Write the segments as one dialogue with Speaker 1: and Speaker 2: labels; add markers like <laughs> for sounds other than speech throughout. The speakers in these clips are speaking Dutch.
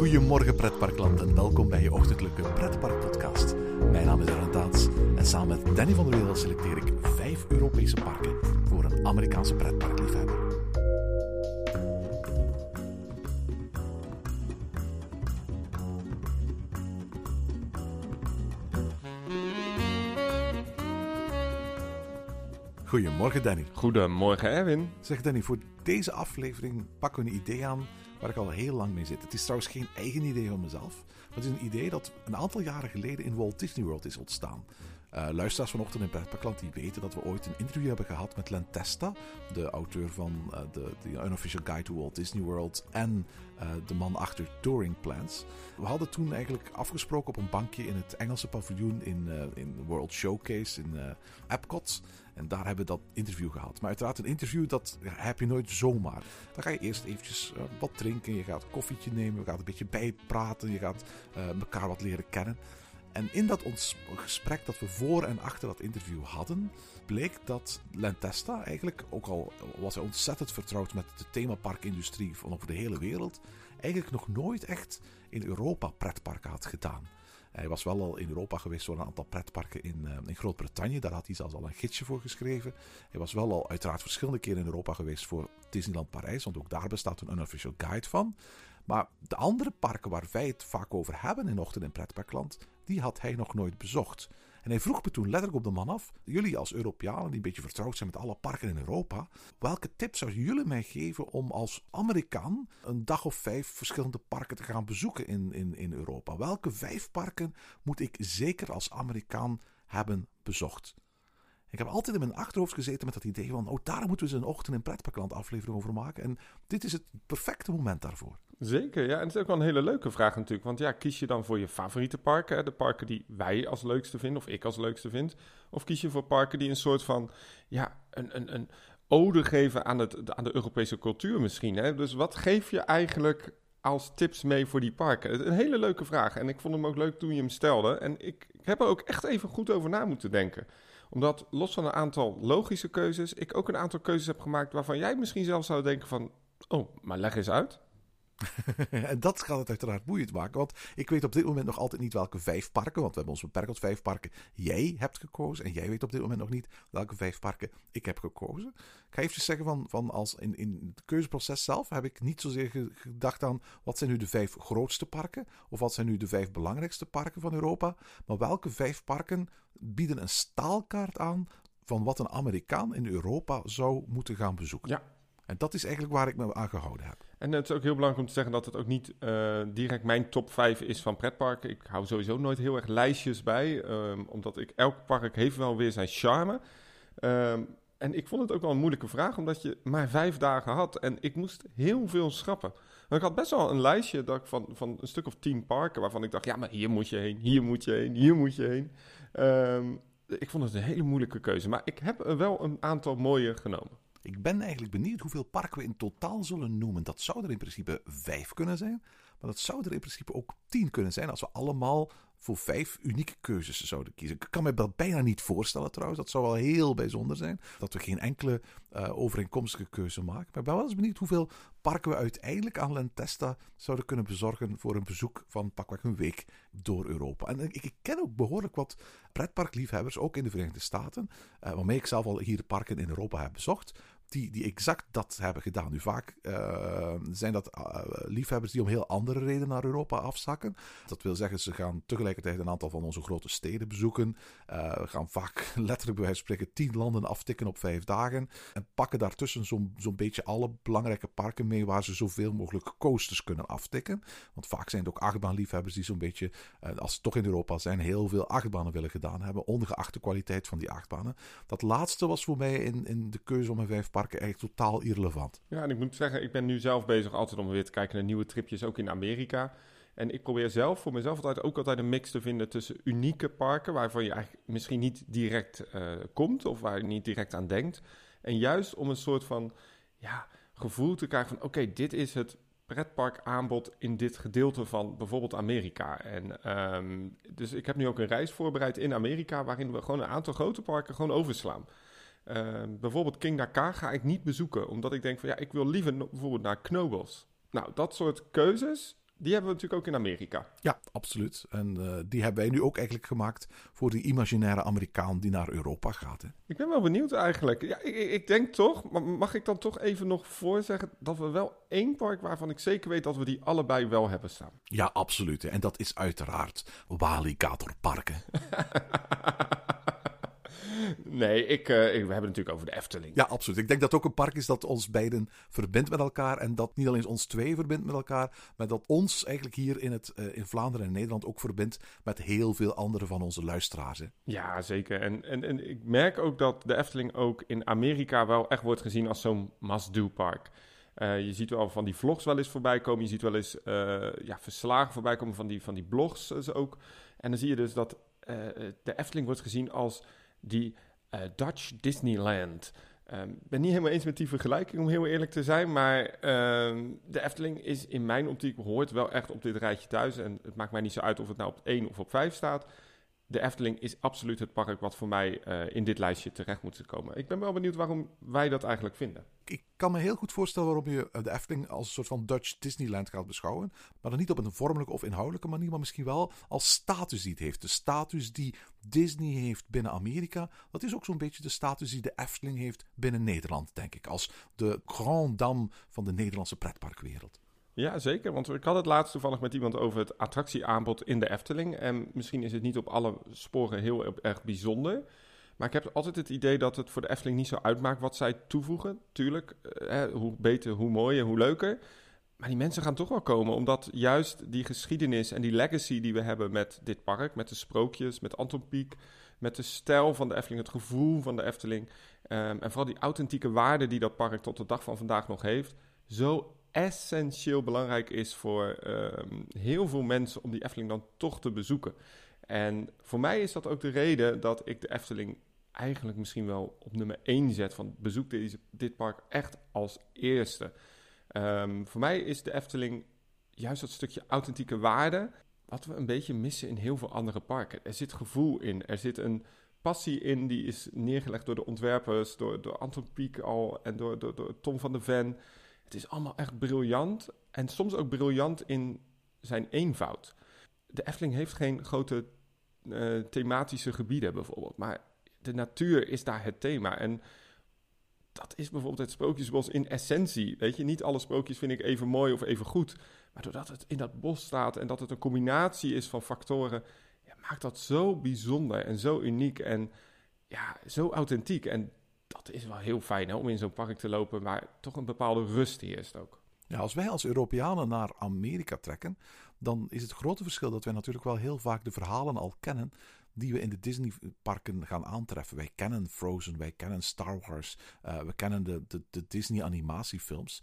Speaker 1: Goedemorgen pretparkland en welkom bij je ochtendelijke pretparkpodcast. Mijn naam is Aaron Taats en samen met Danny van der Wereld selecteer ik vijf Europese parken voor een Amerikaanse pretparkliefhebber. Goedemorgen Danny.
Speaker 2: Goedemorgen Erwin.
Speaker 1: Zeg Danny, voor deze aflevering pakken we een idee aan waar ik al heel lang mee zit. Het is trouwens geen eigen idee van mezelf. Maar het is een idee dat een aantal jaren geleden in Walt Disney World is ontstaan. Uh, luisteraars vanochtend in Pretparkland die weten dat we ooit een interview hebben gehad met Len Testa, de auteur van uh, de, de Unofficial Guide to Walt Disney World en uh, de man achter Touring Plans. We hadden toen eigenlijk afgesproken op een bankje in het Engelse paviljoen in, in World Showcase in Epcot. En daar hebben we dat interview gehad. Maar uiteraard een interview, dat heb je nooit zomaar. Dan ga je eerst eventjes uh, wat drinken, je gaat een koffietje nemen, je gaat een beetje bijpraten, je gaat uh, elkaar wat leren kennen. En in dat gesprek dat we voor en achter dat interview hadden, bleek dat Lentesta eigenlijk, ook al was hij ontzettend vertrouwd met de themaparkindustrie van over de hele wereld, eigenlijk nog nooit echt in Europa pretparken had gedaan. Hij was wel al in Europa geweest voor een aantal pretparken in, uh, in Groot-Brittannië. Daar had hij zelfs al een gidsje voor geschreven. Hij was wel al uiteraard verschillende keren in Europa geweest voor Disneyland Parijs. Want ook daar bestaat een unofficial guide van. Maar de andere parken waar wij het vaak over hebben in Ochtend in Pretparkland, die had hij nog nooit bezocht. En hij vroeg me toen letterlijk op de man af: Jullie als Europeanen die een beetje vertrouwd zijn met alle parken in Europa, welke tips zouden jullie mij geven om als Amerikaan een dag of vijf verschillende parken te gaan bezoeken in, in, in Europa? Welke vijf parken moet ik zeker als Amerikaan hebben bezocht? Ik heb altijd in mijn achterhoofd gezeten met dat idee van: oh, daar moeten we eens een ochtend in pretparkland aflevering over maken. En dit is het perfecte moment daarvoor.
Speaker 2: Zeker, ja. En het is ook wel een hele leuke vraag natuurlijk. Want ja, kies je dan voor je favoriete parken, hè? de parken die wij als leukste vinden, of ik als leukste vind? Of kies je voor parken die een soort van, ja, een, een, een ode geven aan, het, aan de Europese cultuur misschien? Hè? Dus wat geef je eigenlijk als tips mee voor die parken? Een hele leuke vraag. En ik vond hem ook leuk toen je hem stelde. En ik, ik heb er ook echt even goed over na moeten denken omdat los van een aantal logische keuzes, ik ook een aantal keuzes heb gemaakt waarvan jij misschien zelf zou denken van, oh, maar leg eens uit. <laughs>
Speaker 1: en dat gaat het uiteraard boeiend maken. Want ik weet op dit moment nog altijd niet welke vijf parken, want we hebben ons beperkt tot vijf parken, jij hebt gekozen. En jij weet op dit moment nog niet welke vijf parken ik heb gekozen. Ik ga even zeggen van, van als in, in het keuzeproces zelf heb ik niet zozeer gedacht aan wat zijn nu de vijf grootste parken, of wat zijn nu de vijf belangrijkste parken van Europa, maar welke vijf parken bieden een staalkaart aan van wat een Amerikaan in Europa zou moeten gaan bezoeken.
Speaker 2: Ja.
Speaker 1: En dat is eigenlijk waar ik me aan gehouden heb.
Speaker 2: En het is ook heel belangrijk om te zeggen dat het ook niet uh, direct mijn top 5 is van pretparken. Ik hou sowieso nooit heel erg lijstjes bij, um, omdat ik elk park heeft wel weer zijn charme. Um, en ik vond het ook wel een moeilijke vraag, omdat je maar vijf dagen had en ik moest heel veel schrappen. Ik had best wel een lijstje dat ik van, van een stuk of tien parken waarvan ik dacht, ja, maar hier moet je heen, hier moet je heen, hier moet je heen. Um, ik vond het een hele moeilijke keuze, maar ik heb er wel een aantal mooie genomen.
Speaker 1: Ik ben eigenlijk benieuwd hoeveel parken we in totaal zullen noemen. Dat zou er in principe vijf kunnen zijn. Maar dat zou er in principe ook tien kunnen zijn als we allemaal voor vijf unieke keuzes zouden kiezen. Ik kan me dat bijna niet voorstellen trouwens. Dat zou wel heel bijzonder zijn. Dat we geen enkele uh, overeenkomstige keuze maken. Maar ik ben wel eens benieuwd hoeveel parken we uiteindelijk aan Lentesta zouden kunnen bezorgen voor een bezoek van pakweg een week door Europa. En ik, ik ken ook behoorlijk wat pretparkliefhebbers, ook in de Verenigde Staten, uh, waarmee ik zelf al hier parken in Europa heb bezocht die, die exact dat hebben gedaan. Nu vaak uh, zijn dat uh, liefhebbers die om heel andere redenen naar Europa afzakken. Dat wil zeggen, ze gaan tegelijkertijd een aantal van onze grote steden bezoeken. Uh, gaan vaak <laughs> letterlijk bij wijze van spreken tien landen aftikken op vijf dagen. En pakken daartussen zo'n zo'n beetje alle belangrijke parken mee waar ze zoveel mogelijk coasters kunnen aftikken. Want vaak zijn het ook achtbaanliefhebbers die zo'n beetje, als ze toch in Europa zijn, heel veel achtbanen willen gedaan hebben. Ongeacht de kwaliteit van die achtbanen. Dat laatste was voor mij in, in de keuze om een vijf parken eigenlijk totaal irrelevant.
Speaker 2: Ja, en ik moet zeggen, ik ben nu zelf bezig altijd om weer te kijken naar nieuwe tripjes, ook in Amerika. En ik probeer zelf voor mezelf altijd ook altijd een mix te vinden tussen unieke parken, waarvan je eigenlijk misschien niet direct uh, komt of waar je niet direct aan denkt. En juist om een soort van ja, gevoel te krijgen van... oké, dit is het pretparkaanbod in dit gedeelte van bijvoorbeeld Amerika. En ehm, dus ik heb nu ook een reis voorbereid in Amerika... waarin we gewoon een aantal grote parken gewoon overslaan. Ehm, bijvoorbeeld King Dakar ga ik niet bezoeken... omdat ik denk van ja, ik wil liever no- bijvoorbeeld naar Knoebels. Nou, dat soort keuzes... Die hebben we natuurlijk ook in Amerika.
Speaker 1: Ja, absoluut. En eh, die hebben wij nu ook eigenlijk gemaakt voor die imaginaire Amerikaan die naar Europa gaat. Hè.
Speaker 2: Ik ben wel benieuwd eigenlijk. Ja, ik, ik denk toch, maar mag ik dan toch even nog voorzeggen dat we wel één park waarvan ik zeker weet dat we die allebei wel hebben staan.
Speaker 1: Ja, absoluut. En dat is uiteraard Waligator Parken. <laughs>
Speaker 2: Nee, ik, eh, ik, we hebben het natuurlijk over de Efteling.
Speaker 1: Ja, absoluut. Ik denk dat het ook een park is dat ons beiden verbindt met elkaar. En dat niet alleen ons twee verbindt met elkaar, maar dat ons eigenlijk hier in, het, eh, in Vlaanderen en Nederland ook verbindt met heel veel andere van onze luisteraars. Hè.
Speaker 2: Ja, zeker. En, en, en ik merk ook dat de Efteling ook in Amerika wel echt wordt gezien als zo'n must-do-park. Eh, je ziet wel van die vlogs wel eens voorbij komen. Je ziet wel eens ja, verslagen voorbij komen van die, van die blogs dus ook. En dan zie je dus dat de Efteling wordt gezien als die eh, Dutch Disneyland. Ehm, Ik ben niet helemaal eens met die vergelijking, om heel eerlijk te zijn. Maar ehm, de Efteling is in mijn optiek hoort wel echt op dit rijtje thuis. En het maakt mij niet zo uit of het nou op 1 of op 5 staat. De Efteling is absoluut het park wat voor mij eh, in dit lijstje terecht moet komen. Ik ben wel benieuwd waarom wij dat eigenlijk vinden.
Speaker 1: Ik kan me heel goed voorstellen waarom je eh, de Efteling als een soort van Dutch Disneyland gaat beschouwen. Maar dan niet op een vormelijke of inhoudelijke manier, maar misschien wel als status die het heeft. De status die Disney heeft binnen Amerika, dat is ook zo'n beetje de status die de Efteling heeft binnen Nederland, denk ik. Als de grand dame van de Nederlandse pretparkwereld.
Speaker 2: Ja, zeker. Want ik had het laatst toevallig met iemand over het attractieaanbod in de Efteling. En misschien is het niet op alle sporen heel erg bijzonder. Maar ik heb altijd het idee dat het voor de Efteling niet zo uitmaakt wat zij toevoegen. Tuurlijk, eh, hoe beter, hoe mooier, hoe leuker. Maar die mensen gaan toch wel komen, omdat juist die geschiedenis en die legacy die we hebben met dit park, met de sprookjes, met Anton Pieck, met de stijl van de Efteling, het gevoel van de Efteling, ehm, en vooral die authentieke waarde die dat park tot de dag van vandaag nog heeft, zo essentieel belangrijk is voor ehm, heel veel mensen om die Efteling dan toch te bezoeken. En voor mij is dat ook de reden dat ik de Efteling eigenlijk misschien wel op nummer 1 zet van bezoek deze, dit park echt als eerste. Ehm, voor mij is de Efteling juist dat stukje authentieke waarde wat we een beetje missen in heel veel andere parken. Er zit gevoel in, er zit een passie in die is neergelegd door de ontwerpers, door, door Anton Pieck al en door, door, door Tom van de Ven. Het is allemaal echt briljant en soms ook briljant in zijn eenvoud. De Efteling heeft geen grote eh, thematische gebieden bijvoorbeeld, maar de natuur is daar het thema. En dat is bijvoorbeeld het Sprookjesbos in essentie. Weet je, niet alle sprookjes vind ik even mooi of even goed. Maar doordat het in dat bos staat en dat het een combinatie is van factoren, ja, maakt dat zo bijzonder en zo uniek en ja, zo authentiek. En dat is wel heel fijn hè, om in zo'n park te lopen, waar toch een bepaalde rust heerst ook.
Speaker 1: Als wij als Europeanen naar Amerika trekken, dan is het grote verschil dat wij natuurlijk wel heel vaak de verhalen al kennen die we in de Disney-parken gaan aantreffen. Wij kennen Frozen, wij kennen Star Wars, uh, we kennen de, de, de Disney-animatiefilms.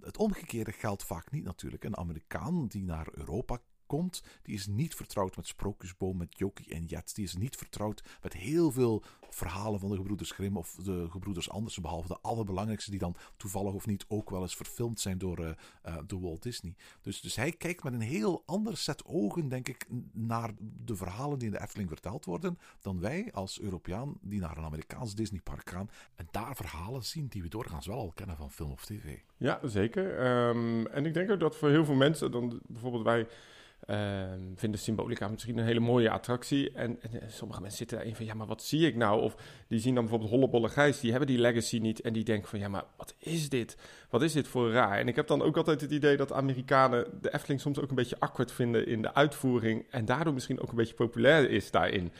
Speaker 1: Het omgekeerde geldt vaak niet natuurlijk. Een Amerikaan die naar Europa komt, die is niet vertrouwd met Sprookjesboom, met Jokie en Jet. Die is niet vertrouwd met heel veel verhalen van de gebroeders Grimm of de gebroeders Andersen, behalve de allerbelangrijkste die dan toevallig of niet ook wel eens verfilmd zijn door, uh, uh, door Walt Disney. Dus, dus hij kijkt met een heel ander set ogen, denk ik, naar de verhalen die in de Efteling verteld worden, dan wij als Europeaan die naar een Amerikaans Disneypark gaan en daar verhalen zien die we doorgaans wel al kennen van film of tv.
Speaker 2: Ja, zeker. Um, en ik denk ook dat voor heel veel mensen, dan bijvoorbeeld wij Uh, vinden Symbolica misschien een hele mooie attractie. En, en, sommige mensen zitten daarin van, ja, maar wat zie ik nou? Of die zien dan bijvoorbeeld Hollebolle Gijs, die hebben die legacy niet. En die denken van, ja, maar wat is dit? Wat is dit voor raar? En ik heb dan ook altijd het idee dat Amerikanen de Efteling soms ook een beetje awkward vinden in de uitvoering. En daardoor misschien ook een beetje populair is daarin.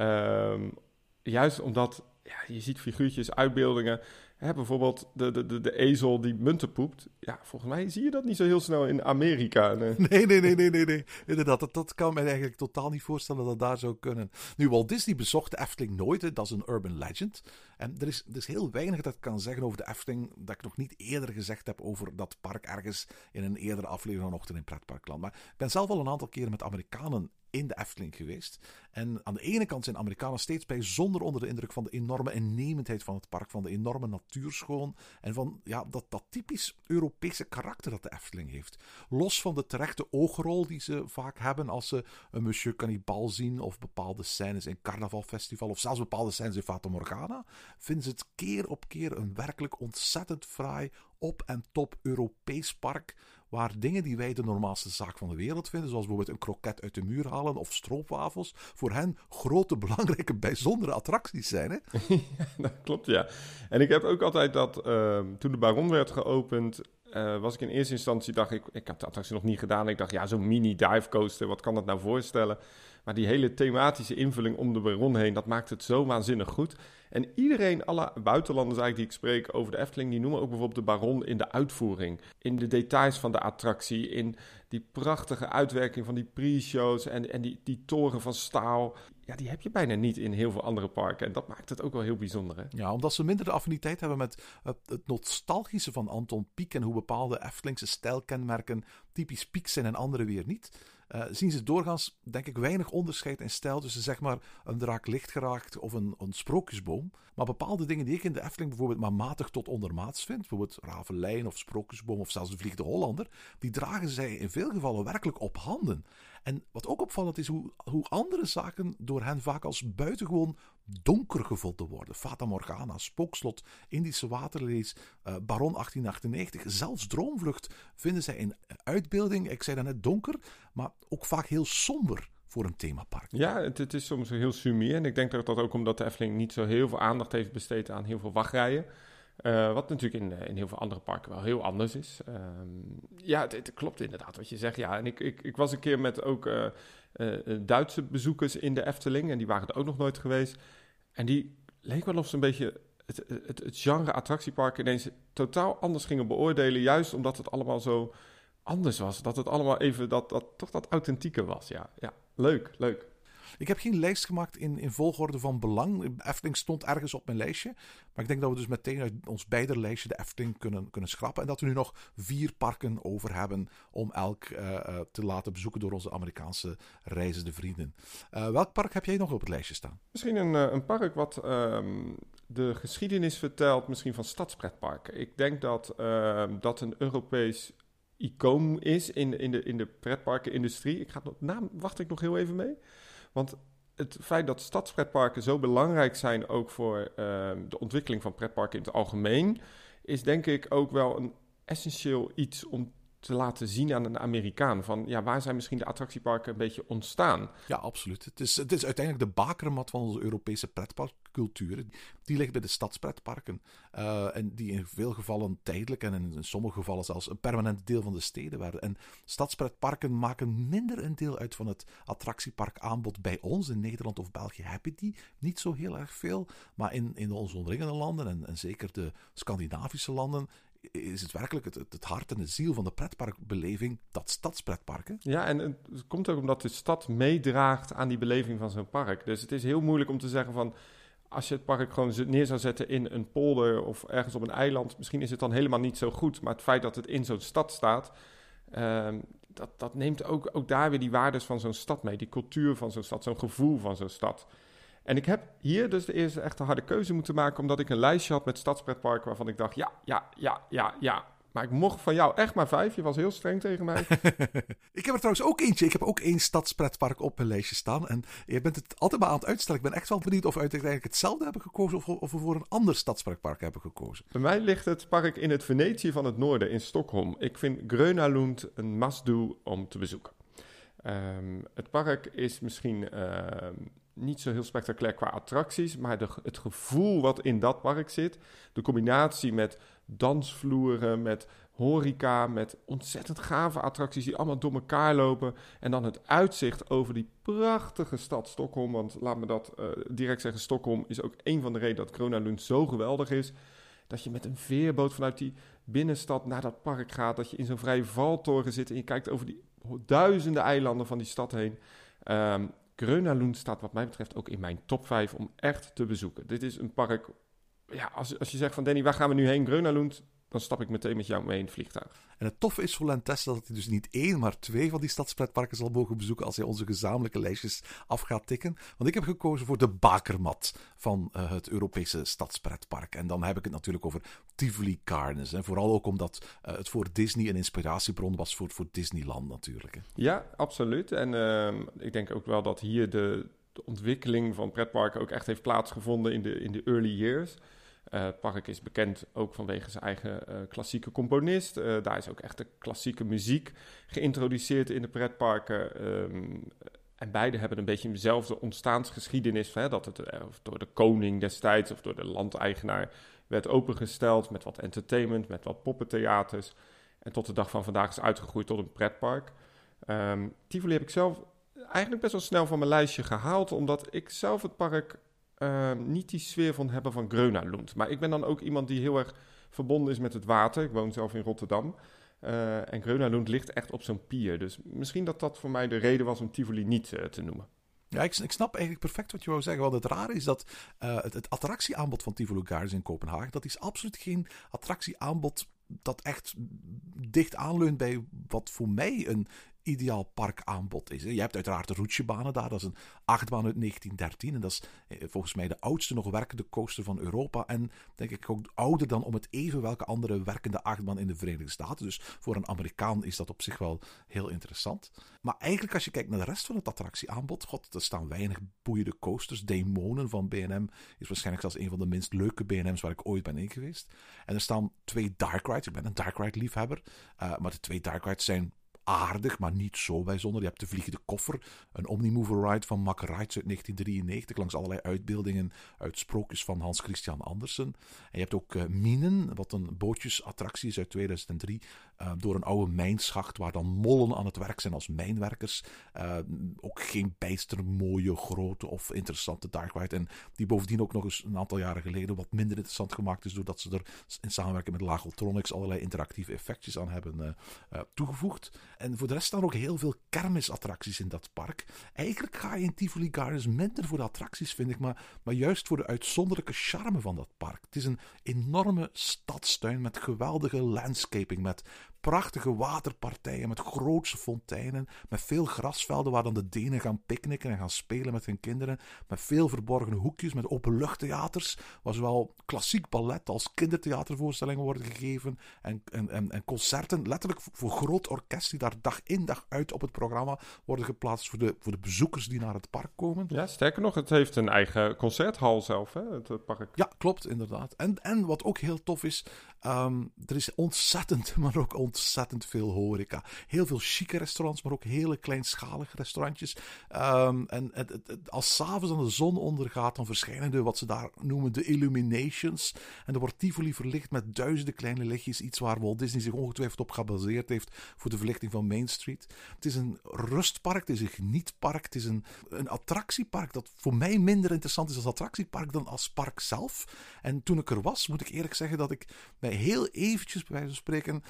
Speaker 2: Um, juist omdat ja, je ziet figuurtjes, uitbeeldingen. Bijvoorbeeld de, de, de, de ezel die munten poept. Ja, volgens mij zie je dat niet zo heel snel in Amerika.
Speaker 1: Nee, <laughs> nee, nee, nee, nee. nee, nee. Inderdaad, dat, dat kan me eigenlijk totaal niet voorstellen dat dat daar zou kunnen. Nu, Walt Disney bezocht de Efteling nooit. Dat is een urban legend. En er is, er is heel weinig dat ik kan zeggen over de Efteling dat ik nog niet eerder gezegd heb over dat park ergens in een eerdere aflevering van Ochtend in Pretparkland. Maar ik ben zelf al een aantal keren met Amerikanen in de Efteling geweest. En aan de ene kant zijn Amerikanen steeds bijzonder onder de indruk van de enorme innemendheid van het park, van de enorme natuurschoon en van ja, dat, dat typisch Europese karakter dat de Efteling heeft. Los van de terechte oogrol die ze vaak hebben als ze een Monsieur Cannibal zien of bepaalde scènes in Carnavalfestival of zelfs bepaalde scènes in Fata Morgana, vinden ze het keer op keer een werkelijk ontzettend fraai, op en top Europees park waar dingen die wij de normaalste zaak van de wereld vinden, zoals bijvoorbeeld een kroket uit de muur halen of stroopwafels, voor hen grote, <laughs> belangrijke, bijzondere attracties zijn. Hè? <laughs>
Speaker 2: dat klopt, ja. En ik heb ook altijd dat, ehm, toen de Baron werd geopend, uh, was ik in eerste instantie, dacht ik, ik had de attractie nog niet gedaan. Ik dacht, ja, zo'n mini dive coaster, wat kan dat nou voorstellen? Maar die hele thematische invulling om de Baron heen, dat maakt het zo waanzinnig goed. En iedereen, alle buitenlanders eigenlijk die ik spreek over de Efteling, die noemen ook bijvoorbeeld de Baron in de uitvoering. In de details van de attractie, in die prachtige uitwerking van die pre-shows en, en die, die toren van staal. Ja, die heb je bijna niet in heel veel andere parken. En dat maakt het ook wel heel bijzonder. Hè?
Speaker 1: Ja, omdat ze minder de affiniteit hebben met het, nostalgische van Anton Pieck en hoe bepaalde Eftelingse stijlkenmerken typisch Pieck zijn en andere weer niet. Zien ze doorgaans, denk ik, weinig onderscheid in stijl tussen zeg maar een draak licht geraakt of een, een sprookjesboom. Maar bepaalde dingen die ik in de Efteling bijvoorbeeld maar matig tot ondermaats vind, bijvoorbeeld Ravelijn of Sprookjesboom of zelfs de Vliegende Hollander, die dragen zij in veel gevallen werkelijk op handen. En wat ook opvallend is, hoe, hoe andere zaken door hen vaak als buitengewoon donker gevonden worden. Fata Morgana, Spookslot, Indische Waterlees, uh, Baron 1898, zelfs Droomvlucht vinden zij in uitbeelding, ik zei net donker, maar ook vaak heel somber voor een themapark.
Speaker 2: Ja, het, het is soms heel sumier. En ik denk dat dat ook omdat de Efteling niet zo heel veel aandacht heeft besteed aan heel veel wachtrijen. Uh, wat natuurlijk in, in heel veel andere parken wel heel anders is. Uh, ja, het, klopt inderdaad wat je zegt. Ja, en ik, ik, ik was een keer met ook Duitse bezoekers in de Efteling. En die waren er ook nog nooit geweest. En die leek wel of ze een beetje het, het, het genre attractiepark ineens totaal anders gingen beoordelen. Juist omdat het allemaal zo anders was. Dat het allemaal even dat, dat, toch dat authentieke was. Ja, ja leuk, leuk.
Speaker 1: Ik heb geen lijst gemaakt in, in volgorde van belang. Efteling stond ergens op mijn lijstje. Maar ik denk dat we dus meteen uit ons beide lijstje de Efteling kunnen, kunnen schrappen. En dat we nu nog vier parken over hebben om elk uh, uh, te laten bezoeken door onze Amerikaanse reizende vrienden. Uh, welk park heb jij nog op het lijstje staan?
Speaker 2: Misschien een, een park wat um, de geschiedenis vertelt, misschien van stadspretparken. Ik denk dat ehm, dat een Europees icoon is in, in de, in de pretparkenindustrie. Ik ga naam wacht ik nog heel even mee. Want het feit dat stadspretparken zo belangrijk zijn ook voor uh, de ontwikkeling van pretparken in het algemeen, is denk ik ook wel een essentieel iets om te laten zien aan een Amerikaan. Van ja, waar zijn misschien de attractieparken een beetje ontstaan?
Speaker 1: Ja, absoluut. Het is, het is uiteindelijk de bakermat van onze Europese pretparkcultuur. Die ligt bij de stadspretparken. Uh, en die in veel gevallen tijdelijk en in sommige gevallen zelfs een permanent deel van de steden werden. En stadspretparken maken minder een deel uit van het attractieparkaanbod bij ons. In Nederland of België hebben die niet zo heel erg veel. Maar in, in onze omringende landen en, en zeker de Scandinavische landen is het werkelijk het, het, hart en de ziel van de pretparkbeleving, dat stadspretparken.
Speaker 2: Ja, en het komt ook omdat de stad meedraagt aan die beleving van zo'n park. Dus het is heel moeilijk om te zeggen van, als je het park gewoon neer zou zetten in een polder of ergens op een eiland, misschien is het dan helemaal niet zo goed. Maar het feit dat het in zo'n stad staat, um, dat, dat neemt ook, ook daar weer die waardes van zo'n stad mee. Die cultuur van zo'n stad, zo'n gevoel van zo'n stad. En ik heb hier dus de eerste echte harde keuze moeten maken, omdat ik een lijstje had met stadspretparken waarvan ik dacht, ja, ja, ja, ja, ja. Maar ik mocht van jou echt maar vijf. Je was heel streng tegen mij. <laughs>
Speaker 1: ik heb er trouwens ook eentje. Ik heb ook één stadspretpark op mijn lijstje staan. En je bent het altijd maar aan het uitstellen. Ik ben echt wel benieuwd of we uiteindelijk hetzelfde hebben gekozen of, of we voor een ander stadspretpark hebben gekozen.
Speaker 2: Bij mij ligt het park in het Venetië van het Noorden in Stockholm. Ik vind Gröna Lund een must-do om te bezoeken. Um, het park is misschien... Uh, niet zo heel spectaculair qua attracties, maar de, het gevoel wat in dat park zit, de combinatie met dansvloeren, met horeca, met ontzettend gave attracties die allemaal door elkaar lopen. En dan het uitzicht over die prachtige stad Stockholm. Want laat me dat uh, direct zeggen, Stockholm is ook een van de redenen dat Corona Lund zo geweldig is. Dat je met een veerboot vanuit die binnenstad naar dat park gaat. Dat je in zo'n vrije valtoren zit en je kijkt over die duizenden eilanden van die stad heen. Um, Grönalund staat wat mij betreft ook in mijn top 5 om echt te bezoeken. Dit is een park, ja, als, als je zegt van Danny, waar gaan we nu heen? Grönalund, dan stap ik meteen met jou mee in het vliegtuig.
Speaker 1: En het toffe is voor Lentesta dat hij dus niet één, maar twee van die stadspretparken zal mogen bezoeken als hij onze gezamenlijke lijstjes af gaat tikken. Want ik heb gekozen voor de bakermat van uh, het Europese stadspretpark. En dan heb ik het natuurlijk over Tivoli Gardens. En vooral ook omdat uh, het voor Disney een inspiratiebron was voor, voor Disneyland natuurlijk. Hè.
Speaker 2: Ja, absoluut. En uh, ik denk ook wel dat hier de, de ontwikkeling van pretparken ook echt heeft plaatsgevonden in de, in de early years. Uh, park is bekend ook vanwege zijn eigen uh, klassieke componist. Uh, daar is ook echt de klassieke muziek geïntroduceerd in de pretparken. Um, en beide hebben een beetje dezelfde ontstaansgeschiedenis. Hè, dat het door de koning destijds of door de landeigenaar werd opengesteld met wat entertainment, met wat poppentheaters. En tot de dag van vandaag is uitgegroeid tot een pretpark. Um, Tivoli heb ik zelf eigenlijk best wel snel van mijn lijstje gehaald, omdat ik zelf het park uh, niet die sfeer van hebben van Grönalund. Maar ik ben dan ook iemand die heel erg verbonden is met het water. Ik woon zelf in Rotterdam. Uh, en Grönalund ligt echt op zo'n pier. Dus misschien dat dat voor mij de reden was om Tivoli niet uh, te noemen.
Speaker 1: Ja, ik, ik, snap eigenlijk perfect wat je wou zeggen. Want het rare is dat uh, het, het, attractieaanbod van Tivoli Gardens in Kopenhagen... dat is absoluut geen attractieaanbod dat echt dicht aanleunt bij wat voor mij een ideaal parkaanbod is. Je hebt uiteraard de Roetsjebanen daar. Dat is een achtbaan uit 1913. En dat is eh, volgens mij de oudste nog werkende coaster van Europa. En denk ik ook ouder dan om het even welke andere werkende achtbaan in de Verenigde Staten. Dus voor een Amerikaan is dat op zich wel heel interessant. Maar eigenlijk als je kijkt naar de rest van het attractieaanbod. God, er staan weinig boeiende coasters. Demonen van B&M is waarschijnlijk zelfs een van de minst leuke B&M's waar ik ooit ben in geweest. En er staan twee dark rides. Ik ben een dark ride liefhebber. Uh, maar de twee dark rides zijn aardig, maar niet zo bijzonder. Je hebt de Vliegende Koffer, een Omnimover Ride van Mack Rides uit 1993, langs allerlei uitbeeldingen uit sprookjes van Hans Christian Andersen. En je hebt ook uh, Minen, wat een bootjesattractie is uit 2003, uh, door een oude mijnschacht waar dan mollen aan het werk zijn als mijnwerkers. Uh, ook geen bijster mooie, grote of interessante dark ride. En die bovendien ook nog eens een aantal jaren geleden wat minder interessant gemaakt is, doordat ze er in samenwerking met Lageltronics allerlei interactieve effectjes aan hebben toegevoegd. En voor de rest staan ook heel veel kermisattracties in dat park. Eigenlijk ga je in Tivoli Gardens minder voor de attracties, vind ik, maar, maar juist voor de uitzonderlijke charme van dat park. Het is een enorme stadstuin met geweldige landscaping, met prachtige waterpartijen met grootse fonteinen, met veel grasvelden waar dan de Denen gaan picknicken en gaan spelen met hun kinderen, met veel verborgen hoekjes, met openluchttheaters, waar zowel klassiek ballet als kindertheatervoorstellingen worden gegeven en, en, en, en concerten, letterlijk voor groot orkest die daar dag in dag uit op het programma worden geplaatst voor de, voor de bezoekers die naar het park komen.
Speaker 2: Ja, sterker nog, het heeft een eigen concerthal zelf, hè, het park.
Speaker 1: Ja, klopt, inderdaad. En, en wat ook heel tof is, um, er is ontzettend, <laughs> maar ook ontzettend veel horeca. Heel veel chique restaurants, maar ook hele kleinschalige restaurantjes. Um, en het, het, als s'avonds aan de zon ondergaat, dan verschijnen de, wat ze daar noemen, de illuminations. En er wordt Tivoli verlicht met duizenden kleine lichtjes. Iets waar Walt Disney zich ongetwijfeld op gebaseerd heeft voor de verlichting van Main Street. Het is een rustpark, het is een genietpark, het is een, een attractiepark dat voor mij minder interessant is als attractiepark dan als park zelf. En toen ik er was, moet ik eerlijk zeggen dat ik mij heel eventjes, bij wijze van spreken,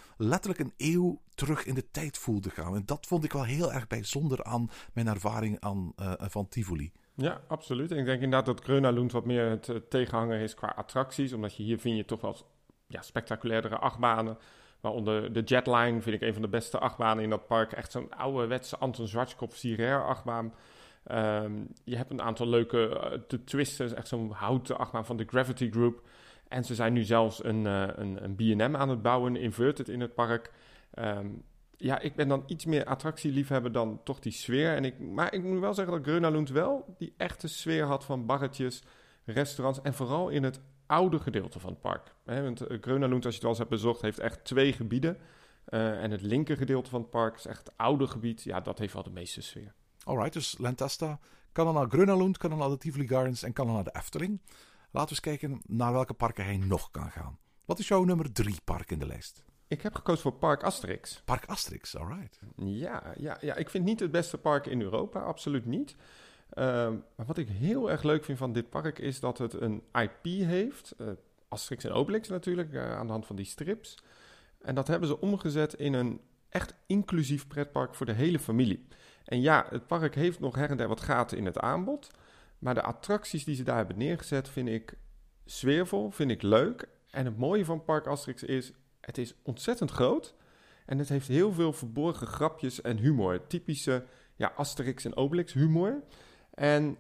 Speaker 1: letterlijk een eeuw terug in de tijd voelde gaan. En dat vond ik wel heel erg bijzonder aan mijn ervaring aan, uh, van Tivoli.
Speaker 2: Ja, absoluut. Ik denk inderdaad dat Grönalund wat meer het tegenhanger is qua attracties. Omdat je hier vind je toch wel ja, spectaculairdere achtbanen. Waaronder de Jetline vind ik een van de beste achtbanen in dat park. Echt zo'n ouderwetse Anton Schwarzkopf Sirair achtbaan. Um, je hebt een aantal leuke uh, de twisters, echt zo'n houten achtbaan van de Gravity Group. En ze zijn nu zelfs een, uh, een, een B&M aan het bouwen, inverted in het park. Um, ja, ik ben dan iets meer attractieliefhebber dan toch die sfeer. En ik, maar ik moet wel zeggen dat Grönalund wel die echte sfeer had van barretjes, restaurants en vooral in het oude gedeelte van het park. He, want Grönalund, als je het wel eens hebt bezocht, heeft echt twee gebieden. Uh, en het linker gedeelte van het park is echt het oude gebied. Ja, dat heeft wel de meeste sfeer.
Speaker 1: Alright, dus Lentesta kan dan naar kan dan naar de Tivoli Gardens en kan dan naar de Efteling. Laten we eens kijken naar welke parken hij nog kan gaan. Wat is jouw nummer drie park in de lijst?
Speaker 2: Ik heb gekozen voor Park Asterix.
Speaker 1: Park Asterix, alright.
Speaker 2: Ja, ja, ja, ik vind niet het beste park in Europa, absoluut niet. Uh, maar wat ik heel erg leuk vind van dit park is dat het een IP heeft. Uh, Asterix en Obelix natuurlijk, uh, aan de hand van die strips. En dat hebben ze omgezet in een echt inclusief pretpark voor de hele familie. En ja, het park heeft nog her en der wat gaten in het aanbod. Maar de attracties die ze daar hebben neergezet vind ik sfeervol, vind ik leuk. En het mooie van Park Asterix is, Het is ontzettend groot en het heeft heel veel verborgen grapjes en humor. Typische ja, Asterix en Obelix humor. En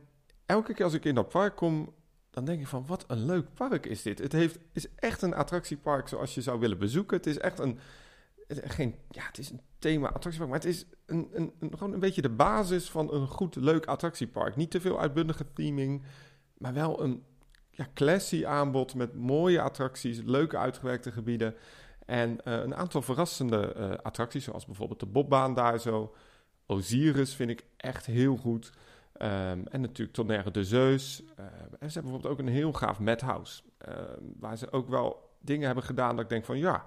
Speaker 2: elke keer als ik in dat park kom, dan denk ik van wat een leuk park is dit. Het heeft, is echt een attractiepark zoals je zou willen bezoeken. Het is echt een, geen, ja, het is een thema attractiepark, maar het is een, een, gewoon een beetje de basis van een goed, leuk attractiepark. Niet te veel uitbundige theming, maar wel een ja, classy aanbod met mooie attracties, leuke uitgewerkte gebieden. En eh, een aantal verrassende eh, attracties, zoals bijvoorbeeld de bobbaan daar zo. Osiris vind ik echt heel goed. Ehm, en natuurlijk Tonnerre de Zeus. Ehm, en ze hebben bijvoorbeeld ook een heel gaaf madhouse. ehm, waar ze ook wel dingen hebben gedaan dat ik denk van... ja,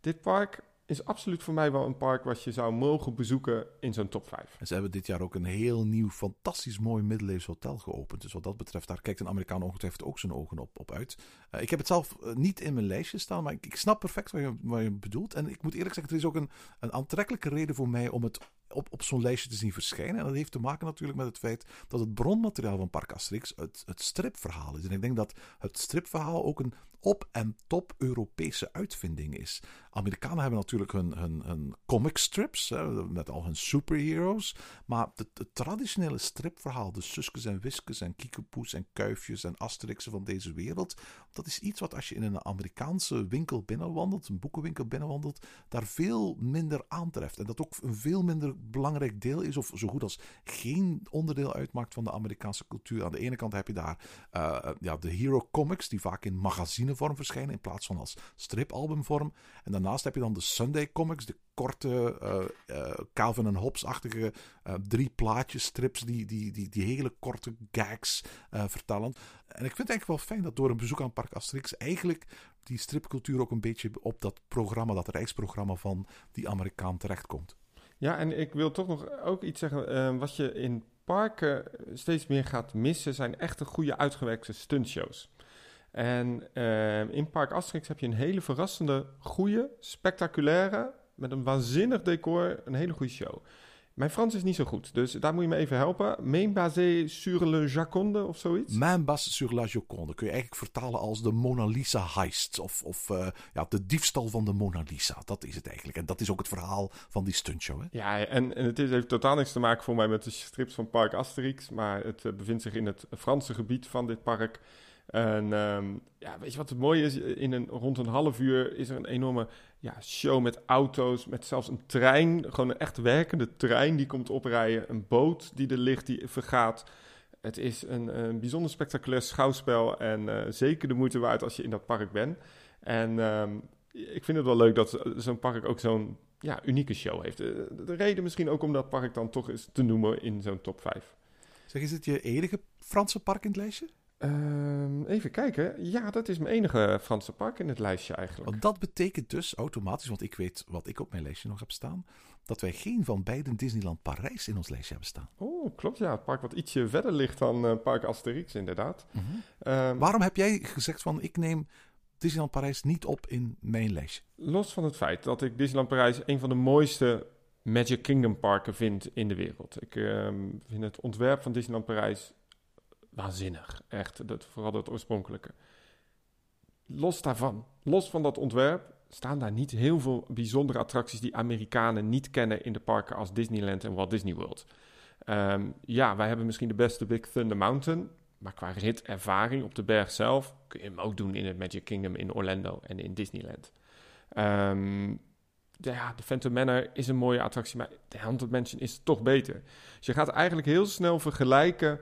Speaker 2: dit park is absoluut voor mij wel een park... wat je zou mogen bezoeken in zo'n top 5.
Speaker 1: En ze hebben dit jaar ook een heel nieuw, fantastisch mooi middeleeuws hotel geopend. Dus wat dat betreft, daar kijkt een Amerikaan ongetwijfeld ook zijn ogen op, op uit. Eh, ik heb het zelf eh, niet in mijn lijstje staan, maar ik, snap perfect wat je, bedoelt. En ik moet eerlijk zeggen, er is ook een, een aantrekkelijke reden voor mij om het op, op zo'n lijstje te zien verschijnen. En dat heeft te maken natuurlijk met het feit dat het bronmateriaal van Park Asterix het stripverhaal is. En ik denk dat het stripverhaal ook een op- en top Europese uitvinding is. Amerikanen hebben natuurlijk hun, hun, hun comic strips, hè, met al hun superheroes. Maar het, traditionele stripverhaal, de Suskes en Wiskes en Kiekeboes en Kuifjes en Asterixen van deze wereld, dat is iets wat als je in een Amerikaanse winkel binnenwandelt, een boekenwinkel binnenwandelt, daar veel minder aantreft. En dat ook een veel minder belangrijk deel is, of zo goed als geen onderdeel uitmaakt van de Amerikaanse cultuur. Aan de ene kant heb je daar eh, ja, de hero comics, die vaak in magazinevorm verschijnen in plaats van als stripalbumvorm. En daarnaast heb je dan de Sunday comics, de korte eh, eh, Calvin en Hobbes-achtige eh, drie plaatjes strips die, die, die, die hele korte gags vertellen. En ik vind het eigenlijk wel fijn dat door een bezoek aan Park Asterix eigenlijk die stripcultuur ook een beetje op dat programma, dat reisprogramma van die Amerikaan terechtkomt.
Speaker 2: Ja, en ik wil toch nog ook iets zeggen. wat je in parken steeds meer gaat missen, zijn echte goede uitgewerkte stuntshows. En eh, in Park Asterix heb je een hele verrassende, goede, spectaculaire, met een waanzinnig decor, een hele goede show. Mijn Frans is niet zo goed, dus daar moet je me even helpen. Main basé sur le Jaconde of zoiets?
Speaker 1: Main bas sur la Joconde kun je eigenlijk vertalen als de Mona Lisa heist. Of, of eh, ja, de diefstal van de Mona Lisa. Dat is het eigenlijk. En dat is ook het verhaal van die stuntshow. Hè?
Speaker 2: Ja, en, en het is, heeft totaal niks te maken voor mij met de strips van Park Asterix, maar het eh, bevindt zich in het Franse gebied van dit park. En ehm, ja, weet je wat het mooie is? In een, rond een half uur is er een enorme ja, show met auto's, met zelfs een trein, gewoon een echt werkende trein die komt oprijden, een boot die er ligt, die vergaat. Het is een, een bijzonder spectaculair schouwspel en eh, zeker de moeite waard als je in dat park bent. En ehm, ik vind het wel leuk dat zo'n park ook zo'n ja, unieke show heeft. De, de reden misschien ook om dat park dan toch eens te noemen in zo'n top 5.
Speaker 1: Zeg, is het je enige Franse park in het lijstje?
Speaker 2: Ehm, even kijken. Ja, dat is mijn enige Franse park in het lijstje eigenlijk.
Speaker 1: Want dat betekent dus automatisch, want ik weet wat ik op mijn lijstje nog heb staan, dat wij geen van beiden Disneyland Parijs in ons lijstje hebben staan.
Speaker 2: Oh, klopt ja. Het park wat ietsje verder ligt dan eh, Park Asterix inderdaad. Ehm,
Speaker 1: Waarom heb jij gezegd van ik neem Disneyland Parijs niet op in mijn lijstje?
Speaker 2: Los van het feit dat ik Disneyland Parijs een van de mooiste Magic Kingdom parken vind in de wereld. Ik ehm, vind het ontwerp van Disneyland Parijs waanzinnig. Echt, dat, vooral het oorspronkelijke. Los daarvan, los van dat ontwerp, staan daar niet heel veel bijzondere attracties die Amerikanen niet kennen in de parken als Disneyland en Walt Disney World. Ehm, ja, wij hebben misschien de beste Big Thunder Mountain, maar qua ritervaring op de berg zelf kun je hem ook doen in het Magic Kingdom in Orlando en in Disneyland. Ehm, de, ja, de Phantom Manor is een mooie attractie, maar de Haunted Mansion is toch beter. Dus je gaat eigenlijk heel snel vergelijken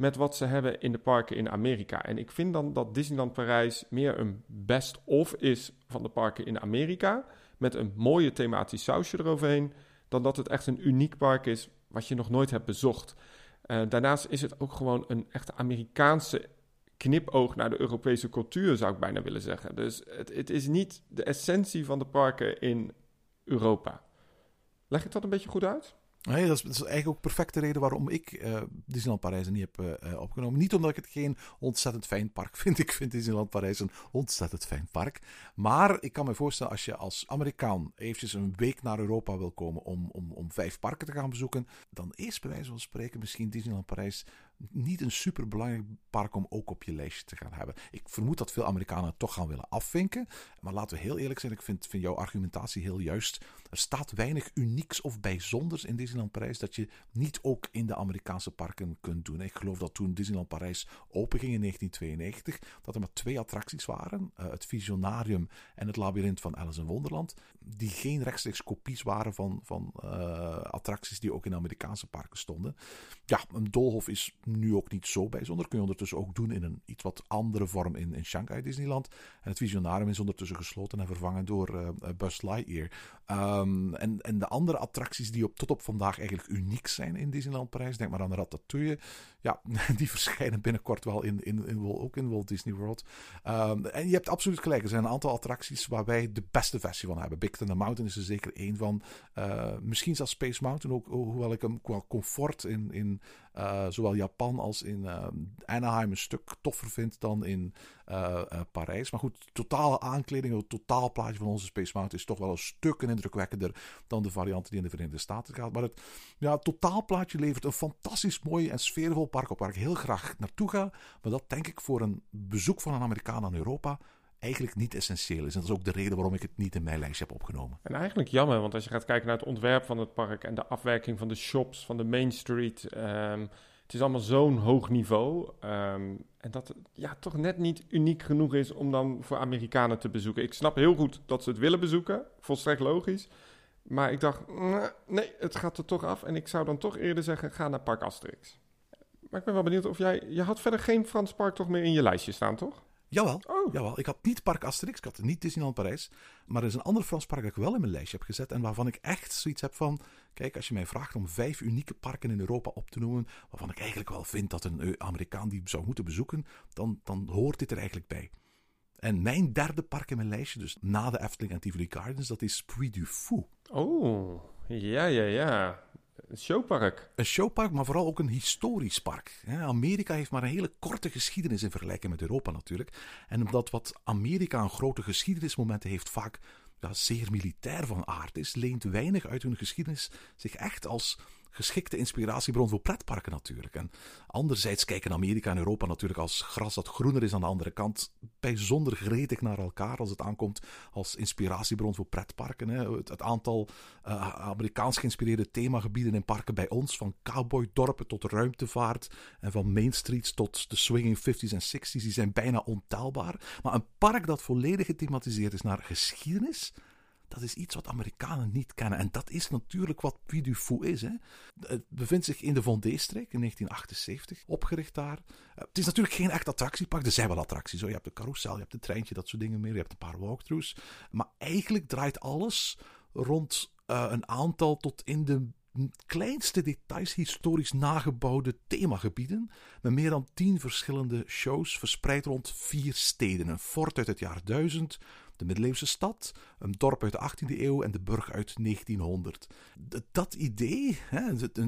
Speaker 2: met wat ze hebben in de parken in Amerika. En ik vind dan dat Disneyland Parijs meer een best-of is van de parken in Amerika, met een mooie thematisch sausje eroverheen, dan dat het echt een uniek park is wat je nog nooit hebt bezocht. Uh, daarnaast is het ook gewoon een echte Amerikaanse knipoog naar de Europese cultuur, zou ik bijna willen zeggen. Dus het, het is niet de essentie van de parken in Europa. Leg ik dat een beetje goed uit?
Speaker 1: Nee, dat is, eigenlijk ook perfecte reden waarom ik uh, Disneyland Parijs niet heb uh, opgenomen. Niet omdat ik het geen ontzettend fijn park <laughs> vind. Ik vind Disneyland Parijs een ontzettend fijn park. Maar ik kan me voorstellen, als je als Amerikaan eventjes een week naar Europa wil komen om, om, om vijf parken te gaan bezoeken, dan is bij wijze van spreken misschien Disneyland Parijs niet een superbelangrijk park om ook op je lijstje te gaan hebben. Ik vermoed dat veel Amerikanen het toch gaan willen afvinken. Maar laten we heel eerlijk zijn, ik vind, vind jouw argumentatie heel juist. Er staat weinig unieks of bijzonders in Disneyland Parijs dat je niet ook in de Amerikaanse parken kunt doen. Ik geloof dat toen Disneyland Parijs openging in 1992, dat er maar twee attracties waren. Uh, het Visionarium en het Labyrinth van Alice in Wonderland. Die geen rechtstreeks kopies waren van, van uh, attracties die ook in Amerikaanse parken stonden. Ja, een doolhof is nu ook niet zo bijzonder. Kun je ondertussen ook doen in een iets wat andere vorm in, in Shanghai Disneyland. En het Visionarium is ondertussen gesloten en vervangen door uh, Buzz Lightyear. Um, en, en de andere attracties die op, tot op vandaag eigenlijk uniek zijn in Disneyland Parijs. Denk maar aan Ratatouille. Ja, <laughs> die verschijnen binnenkort wel in, in, in, ook in Walt Disney World. Um, en je hebt absoluut gelijk. Er zijn een aantal attracties waar wij de beste versie van hebben. Big Thunder Mountain is er zeker één van. Uh, misschien zelfs Space Mountain ook. Hoewel ik hem qua comfort in, in zowel Japan als in uh, Anaheim een stuk toffer vind dan in uh, Parijs. Maar goed, totale aankleding, het totaalplaatje van onze Space Mountain is toch wel een stuk indrukwekkender dan de varianten die in de Verenigde Staten gaat. Maar het ja, totaalplaatje levert een fantastisch mooi en sfeervol park op waar ik heel graag naartoe ga. Maar dat denk ik voor een bezoek van een Amerikaan aan Europa eigenlijk niet essentieel is. En dat is ook de reden waarom ik het niet in mijn lijstje heb opgenomen.
Speaker 2: En eigenlijk jammer, want als je gaat kijken naar het ontwerp van het park en de afwerking van de shops, van de Main Street. Um, het is allemaal zo'n hoog niveau. Um, en dat het ja, toch net niet uniek genoeg is om dan voor Amerikanen te bezoeken. Ik snap heel goed dat ze het willen bezoeken, volstrekt logisch. Maar ik dacht, nee, het gaat er toch af. En ik zou dan toch eerder zeggen, ga naar Park Asterix. Maar ik ben wel benieuwd of jij... Je had verder geen Frans park toch meer in je lijstje staan, toch?
Speaker 1: Jawel, oh. jawel, ik had niet Park Asterix, ik had niet Disneyland Parijs. Maar er is een ander Frans park dat ik wel in mijn lijstje heb gezet. En waarvan ik echt zoiets heb van... Kijk, als je mij vraagt om vijf unieke parken in Europa op te noemen... waarvan ik eigenlijk wel vind dat een Amerikaan die zou moeten bezoeken... dan, dan hoort dit er eigenlijk bij. En mijn derde park in mijn lijstje, dus na de Efteling en Tivoli Gardens... dat is Puy du Fou.
Speaker 2: Oh, ja, ja, ja. Een showpark.
Speaker 1: Een showpark, maar vooral ook een historisch park. Amerika heeft maar een hele korte geschiedenis in vergelijking met Europa natuurlijk. En omdat wat Amerika een grote geschiedenismomenten heeft vaak zeer militair van aard is, leent weinig uit hun geschiedenis zich echt als geschikte inspiratiebron voor pretparken natuurlijk. En anderzijds kijken Amerika en Europa natuurlijk als gras dat groener is aan de andere kant bijzonder gretig naar elkaar als het aankomt als inspiratiebron voor pretparken. Hè. Het, aantal uh, Amerikaans geïnspireerde themagebieden in parken bij ons, van cowboydorpen tot ruimtevaart en van Main Streets tot de swinging 50s en 60s, die zijn bijna ontelbaar. Maar een park dat volledig gethematiseerd is naar geschiedenis dat is iets wat Amerikanen niet kennen. En dat is natuurlijk wat Puy du Fou is. Hè. Het bevindt zich in de Vendée-streek in 1978, opgericht daar. Eh, het is natuurlijk geen echt attractiepark. Er zijn wel attracties. Je hebt de carousel, je hebt het treintje, dat soort dingen meer. Je hebt een paar walkthroughs. Maar eigenlijk draait alles rond uh, een aantal tot in de kleinste details historisch nagebouwde themagebieden. Met meer dan tien verschillende shows verspreid rond vier steden. Een fort uit het jaar 1000 de middeleeuwse stad, een dorp uit de 18e eeuw en de burg uit 1900. Dat idee,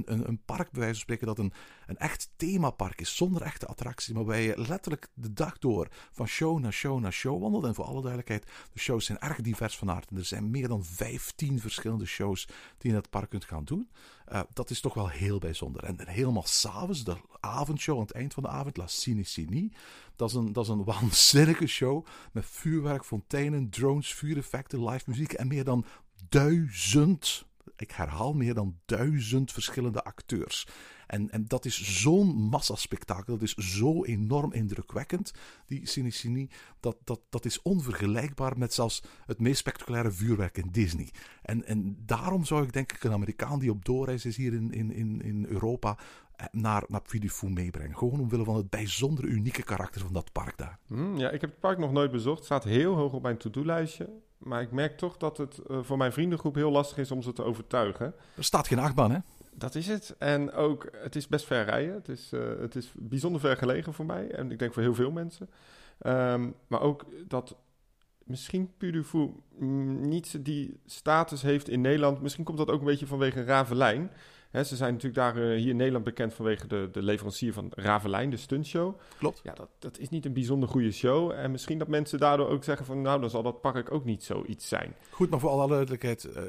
Speaker 1: een park bij wijze van spreken dat een, een echt themapark is, zonder echte attracties, maar waar je letterlijk de dag door van show naar show naar show wandelt. En voor alle duidelijkheid, de shows zijn erg divers van aard. En er zijn meer dan 15 verschillende shows die je in het park kunt gaan doen. Uh, dat is toch wel heel bijzonder. En helemaal s'avonds, de avondshow aan het eind van de avond, La Cine Cine. Dat is, een, dat is een <laughs> waanzinnige show met vuurwerk, fonteinen, drones, vuureffecten, live muziek en meer dan duizend, ik herhaal meer dan duizend verschillende acteurs. En, en dat is zo'n massaspectakel, dat is zo enorm indrukwekkend, die Cinecini, dat, dat, dat is onvergelijkbaar met zelfs het meest spectaculaire vuurwerk in Disney. En, en daarom zou ik denk ik een Amerikaan die op doorreis is hier in, in, in, in Europa, eh, naar, naar Puy meebrengen. Gewoon omwille van het bijzondere, unieke karakter van dat park daar.
Speaker 2: Hmm, ja, ik heb het park nog nooit bezocht. Het staat heel hoog op mijn to-do-lijstje. Maar ik merk toch dat het uh, voor mijn vriendengroep heel lastig is om ze te overtuigen.
Speaker 1: Er staat geen achtbaan, hè?
Speaker 2: Dat is het. En ook, het is best ver rijden. Het is, uh, het is bijzonder ver gelegen voor mij. En ik denk voor heel veel mensen. Um, maar ook dat misschien Puy du Fou mm, niet die status heeft in Nederland. Misschien komt dat ook een beetje vanwege Ravelijn. Ze zijn natuurlijk daar eh, hier in Nederland bekend vanwege de, de leverancier van Ravelijn, de stuntshow.
Speaker 1: Klopt.
Speaker 2: Ja, dat, dat is niet een bijzonder goede show. En misschien dat mensen daardoor ook zeggen van... nou, dan zal dat park ook niet zoiets zijn.
Speaker 1: Goed, maar voor alle duidelijkheid, eh,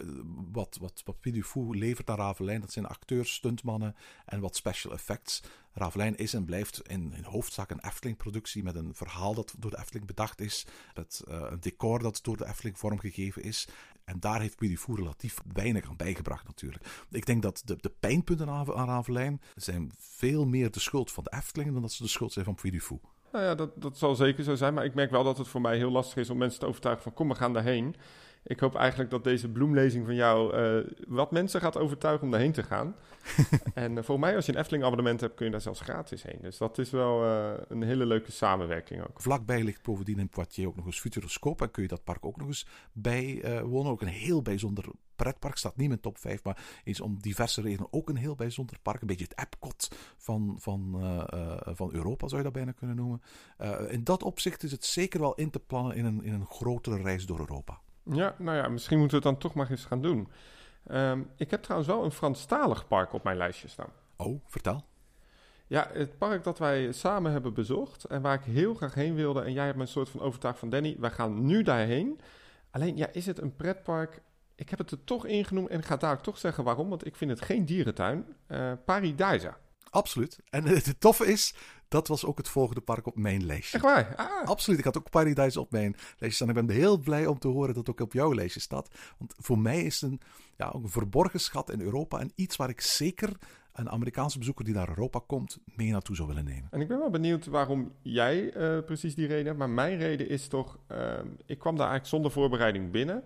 Speaker 1: wat, wat, wat Pidufou levert naar Ravelijn, dat zijn acteurs, stuntmannen en wat special effects. Ravelijn is en blijft in, in hoofdzaak een Efteling-productie met een verhaal dat door de Efteling bedacht is, met uh, een decor dat door de Efteling vormgegeven is. En daar heeft Pidufou relatief weinig aan bijgebracht natuurlijk. Ik denk dat de, de pijnpunten aan, aan Ravelijn zijn veel meer de schuld van de Efteling dan dat ze de schuld zijn van Pidufou.
Speaker 2: Nou ja, dat, dat zal zeker zo zijn. Maar ik merk wel dat het voor mij heel lastig is om mensen te overtuigen van kom, we gaan daarheen. Ik hoop eigenlijk dat deze bloemlezing van jou uh, wat mensen gaat overtuigen om daarheen te gaan. <laughs> en uh, voor mij, als je een Efteling abonnement hebt, kun je daar zelfs gratis heen. Dus dat is wel uh, een hele leuke samenwerking ook.
Speaker 1: Vlakbij ligt bovendien in Poitiers ook nog eens Futuroscoop. En kun je dat park ook nog eens bijwonen. ook een heel bijzonder pretpark. Staat niet in top 5, maar is om diverse redenen ook een heel bijzonder park. Een beetje het Epcot van, van, van Europa, zou je dat bijna kunnen noemen. in dat opzicht is het zeker wel in te plannen in een, in een grotere reis door Europa.
Speaker 2: Ja, nou ja, misschien moeten we het dan toch maar eens gaan doen. Um, ik heb trouwens wel een Franstalig park op mijn lijstje staan.
Speaker 1: Oh, vertel.
Speaker 2: Ja, het park dat wij samen hebben bezocht en waar ik heel graag heen wilde. En jij hebt me een soort van overtuigd van Danny, wij gaan nu daarheen. Alleen, ja, is het een pretpark? Ik heb het er toch ingenoemd en ga daar toch zeggen waarom. Want ik vind het geen dierentuin. Uh, Paradisa.
Speaker 1: Absoluut. En het toffe is, dat was ook het volgende park op mijn lijstje.
Speaker 2: Echt waar? Ah.
Speaker 1: Absoluut. Ik had ook Paradise op mijn lijstje staan. Ik ben heel blij om te horen dat het ook op jouw lijstje staat. Want voor mij is het een, ja, een verborgen schat in Europa. En iets waar ik zeker een Amerikaanse bezoeker die naar Europa komt, mee naartoe zou willen nemen.
Speaker 2: En ik ben wel benieuwd waarom jij uh, precies die reden hebt. Maar mijn reden is toch, uh, ik kwam daar eigenlijk zonder voorbereiding binnen.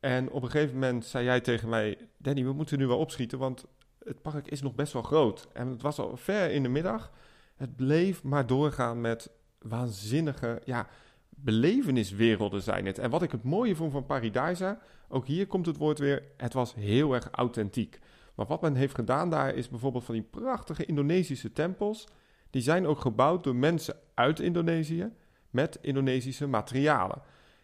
Speaker 2: En op een gegeven moment zei jij tegen mij, Danny, we moeten nu wel opschieten, want het park is nog best wel groot. En het was al ver in de middag. Het bleef maar doorgaan met waanzinnige, ja, beleveniswerelden zijn het. En wat ik het mooie vond van Paradisa, ook hier komt het woord weer, het was heel erg authentiek. Maar wat men heeft gedaan daar is bijvoorbeeld van die prachtige Indonesische tempels. Die zijn ook gebouwd door mensen uit Indonesië met Indonesische materialen.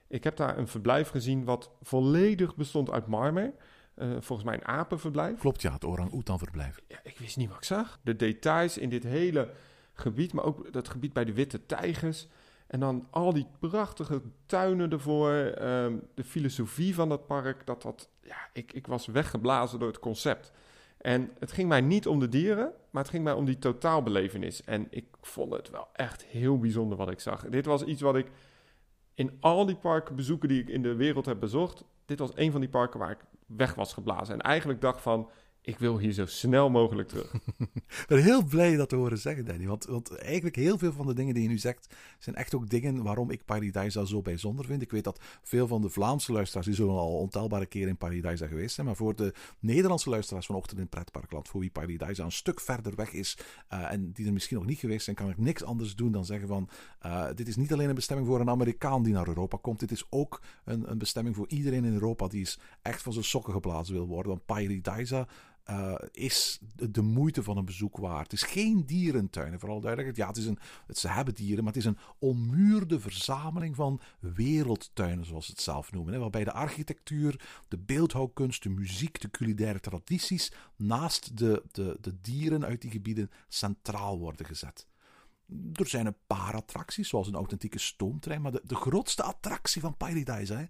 Speaker 2: Ik heb daar een verblijf gezien wat volledig bestond uit marmer. Uh, volgens mij een apenverblijf.
Speaker 1: Klopt, ja, het orang-oetan verblijf.
Speaker 2: Ja, ik wist niet wat ik zag. De details in dit hele gebied, maar ook dat gebied bij de Witte Tijgers. En dan al die prachtige tuinen ervoor, um, de filosofie van dat park. Dat, dat, ja, ik, ik was weggeblazen door het concept. En het ging mij niet om de dieren, maar het ging mij om die totaalbelevenis. En ik vond het wel echt heel bijzonder wat ik zag. Dit was iets wat ik in al die parken bezoeken die ik in de wereld heb bezocht. Dit was een van die parken waar ik weg was geblazen. En eigenlijk dacht van, ik wil hier zo snel mogelijk terug. <laughs>
Speaker 1: ik ben heel blij dat te horen zeggen, Danny. Want, want eigenlijk heel veel van de dingen die je nu zegt, zijn echt ook dingen waarom ik Paradise zo bijzonder vind. Ik weet dat veel van de Vlaamse luisteraars, die zullen al ontelbare keren in Paradise geweest zijn. Maar voor de Nederlandse luisteraars vanochtend in Pretparkland, voor wie Paradise een stuk verder weg is uh, en die er misschien nog niet geweest zijn, kan ik niks anders doen dan zeggen van, uh, dit is niet alleen een bestemming voor een Amerikaan die naar Europa komt. Dit is ook een, een bestemming voor iedereen in Europa die is echt van zijn sokken geblazen wil worden. Want Paradise uh, is de, moeite van een bezoek waard. Het is geen dierentuin, vooral duidelijk. Ja, het is een, het, ze hebben dieren, maar het is een ommuurde verzameling van wereldtuinen, zoals ze het zelf noemen. Waarbij de architectuur, de beeldhouwkunst, de muziek, de culinaire tradities naast de, de, de dieren uit die gebieden centraal worden gezet. Er zijn een paar attracties, zoals een authentieke stoomtrein, maar de, de grootste attractie van Paradise, hè,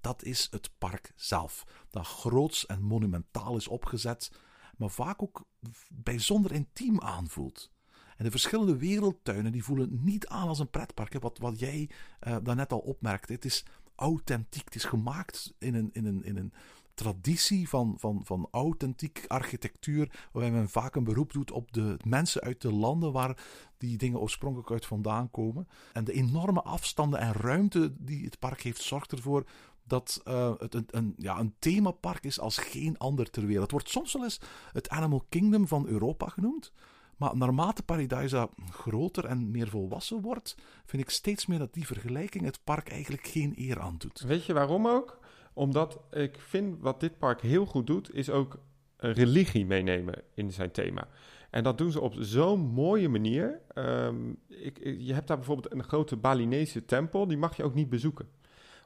Speaker 1: dat is het park zelf. Dat groots en monumentaal is opgezet, maar vaak ook bijzonder intiem aanvoelt. En de verschillende wereldtuinen die voelen niet aan als een pretpark. Hè. Wat, wat jij uh, daarnet al opmerkte. Het is authentiek. Het is gemaakt in een, in een, in een traditie van, van, van authentiek architectuur. Waarbij men vaak een beroep doet op de mensen uit de landen waar die dingen oorspronkelijk uit vandaan komen. En de enorme afstanden en ruimte die het park heeft, zorgt ervoor dat uh, het een, ja, een themapark is als geen ander ter wereld. Het wordt soms wel eens het Animal Kingdom van Europa genoemd. Maar naarmate Paradise groter en meer volwassen wordt, vind ik steeds meer dat die vergelijking het park eigenlijk geen eer aandoet.
Speaker 2: Weet je waarom ook? Omdat ik vind wat dit park heel goed doet, is ook religie meenemen in zijn thema. En dat doen ze op zo'n mooie manier. Um, ik, je hebt daar bijvoorbeeld een grote Balinese tempel, die mag je ook niet bezoeken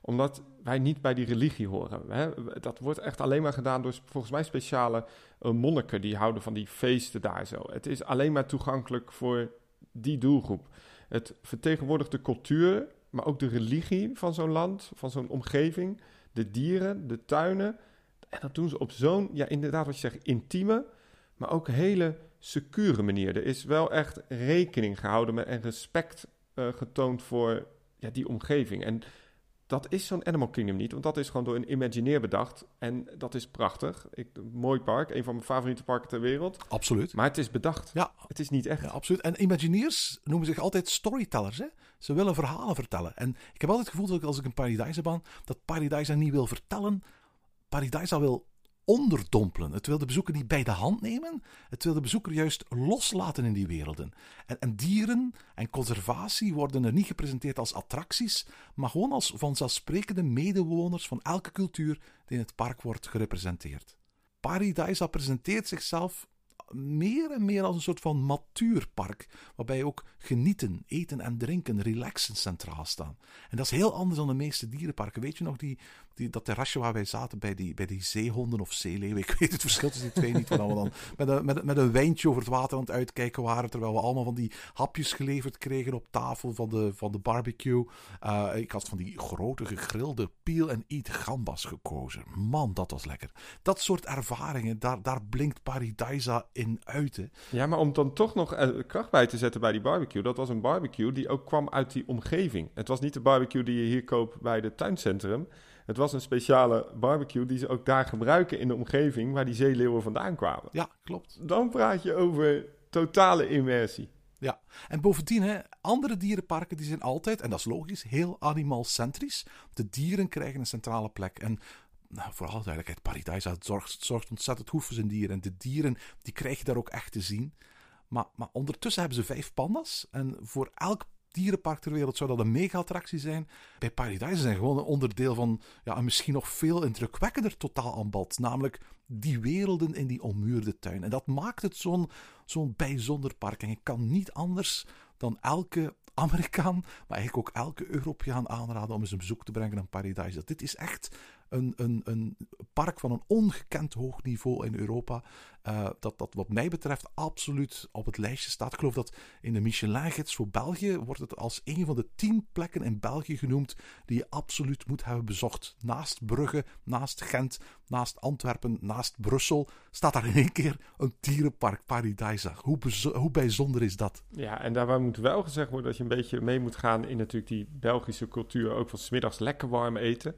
Speaker 2: Omdat wij niet bij die religie horen. Hè? Dat wordt echt alleen maar gedaan door volgens mij speciale uh, monniken die houden van die feesten daar zo. Het is alleen maar toegankelijk voor die doelgroep. Het vertegenwoordigt de cultuur, maar ook de religie van zo'n land, van zo'n omgeving, de dieren, de tuinen. En dat doen ze op zo'n, ja, inderdaad, wat je zegt, intieme, maar ook hele secure manier. Er is wel echt rekening gehouden met en respect uh, getoond voor ja, die omgeving. En dat is zo'n Animal Kingdom niet, want dat is gewoon door een Imagineer bedacht. En dat is prachtig. Ik, mooi park, een van mijn favoriete parken ter wereld.
Speaker 1: Absoluut.
Speaker 2: Maar het is bedacht.
Speaker 1: Ja.
Speaker 2: Het is niet echt.
Speaker 1: Ja, absoluut. En Imagineers noemen zich altijd storytellers. Hè? Ze willen verhalen vertellen. En ik heb altijd het gevoel dat als ik een Paradise ben, dat Paradise niet wil vertellen. Paradise wil onderdompelen. Het wil de bezoeker niet bij de hand nemen. Het wil de bezoeker juist loslaten in die werelden. En, en, dieren en conservatie worden er niet gepresenteerd als attracties, maar gewoon als vanzelfsprekende medewoners van elke cultuur die in het park wordt gerepresenteerd. Paradise presenteert zichzelf meer en meer als een soort van matuurpark, waarbij ook genieten, eten en drinken, relaxen centraal staan. En dat is heel anders dan de meeste dierenparken. Weet je nog die, die, dat terrasje waar wij zaten bij die, bij die zeehonden of zeeleeuwen? Ik <laughs> weet het verschil tussen die twee niet, waar we dan met een, met, met een wijntje over het water aan het uitkijken waren, terwijl we allemaal van die hapjes geleverd kregen op tafel van de, van de barbecue. Uh, ik had van die grote gegrilde peel en eat gambas gekozen. Man, dat was lekker. Dat soort ervaringen, daar, daar blinkt Paradisa in uit. Hè.
Speaker 2: Ja, maar om dan toch nog uh, kracht bij te zetten bij die barbecue. Dat was een barbecue die ook kwam uit die omgeving. Het was niet de barbecue die je hier koopt bij de tuincentrum. Het was een speciale barbecue die ze ook daar gebruiken in de omgeving waar die zeeleeuwen vandaan kwamen.
Speaker 1: Ja, klopt.
Speaker 2: Dan praat je over totale immersie.
Speaker 1: Ja, en bovendien, hè, andere dierenparken die zijn altijd, en dat is logisch, heel animalcentrisch. De dieren krijgen een centrale plek. En nou, vooral duidelijkheid, Paradise zorgt, zorgt ontzettend goed voor zijn dieren. En de dieren, die krijg je daar ook echt te zien. Maar, maar ondertussen hebben ze vijf pandas. En voor elk dierenpark ter wereld zou dat een mega-attractie zijn. Bij Paradise zijn gewoon een onderdeel van ja, een misschien nog veel indrukwekkender totaal aanbod. Namelijk die werelden in die ommuurde tuin. En dat maakt het zo'n zo'n bijzonder park. En je kan niet anders dan elke Amerikaan, maar eigenlijk ook elke Europeaan aanraden om eens een bezoek te brengen aan Paradise. Dit is echt een, een, een park van een ongekend hoog niveau in Europa. Uh, dat, dat wat mij betreft absoluut op het lijstje staat. Ik geloof dat in de Michelin-gids voor België wordt het als een van de tien plekken in België genoemd die je absoluut moet hebben bezocht. Naast Brugge, naast Gent, naast Antwerpen, naast Brussel staat daar in één keer een dierenpark Paradise. Hoe, hoe bijzonder is dat?
Speaker 2: Ja, en daarbij moet wel gezegd worden dat je een beetje mee moet gaan in natuurlijk die Belgische cultuur. Ook van smiddags lekker warm eten.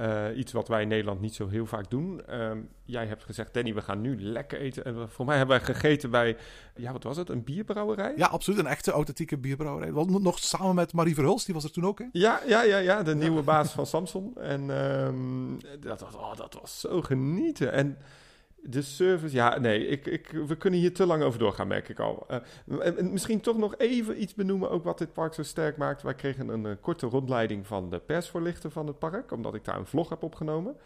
Speaker 2: Uh, iets wat wij in Nederland niet zo heel vaak doen. Uh, jij hebt gezegd, Danny, we gaan nu lekker eten. En voor mij hebben wij gegeten bij, ja, wat was het? Een bierbrouwerij?
Speaker 1: Ja, absoluut. Een echte authentieke bierbrouwerij. Nog samen met Marie Verhulst, die was er toen ook, hè?
Speaker 2: Ja, ja, ja, ja de nieuwe baas van Samsung. En um, dat, was, oh, dat was zo genieten. En de service, ja, nee, ik, ik, we kunnen hier te lang over doorgaan, merk ik al. Uh, misschien toch nog even iets benoemen, ook wat dit park zo sterk maakt. Wij kregen een, een korte rondleiding van de persvoorlichter van het park, omdat ik daar een vlog heb opgenomen.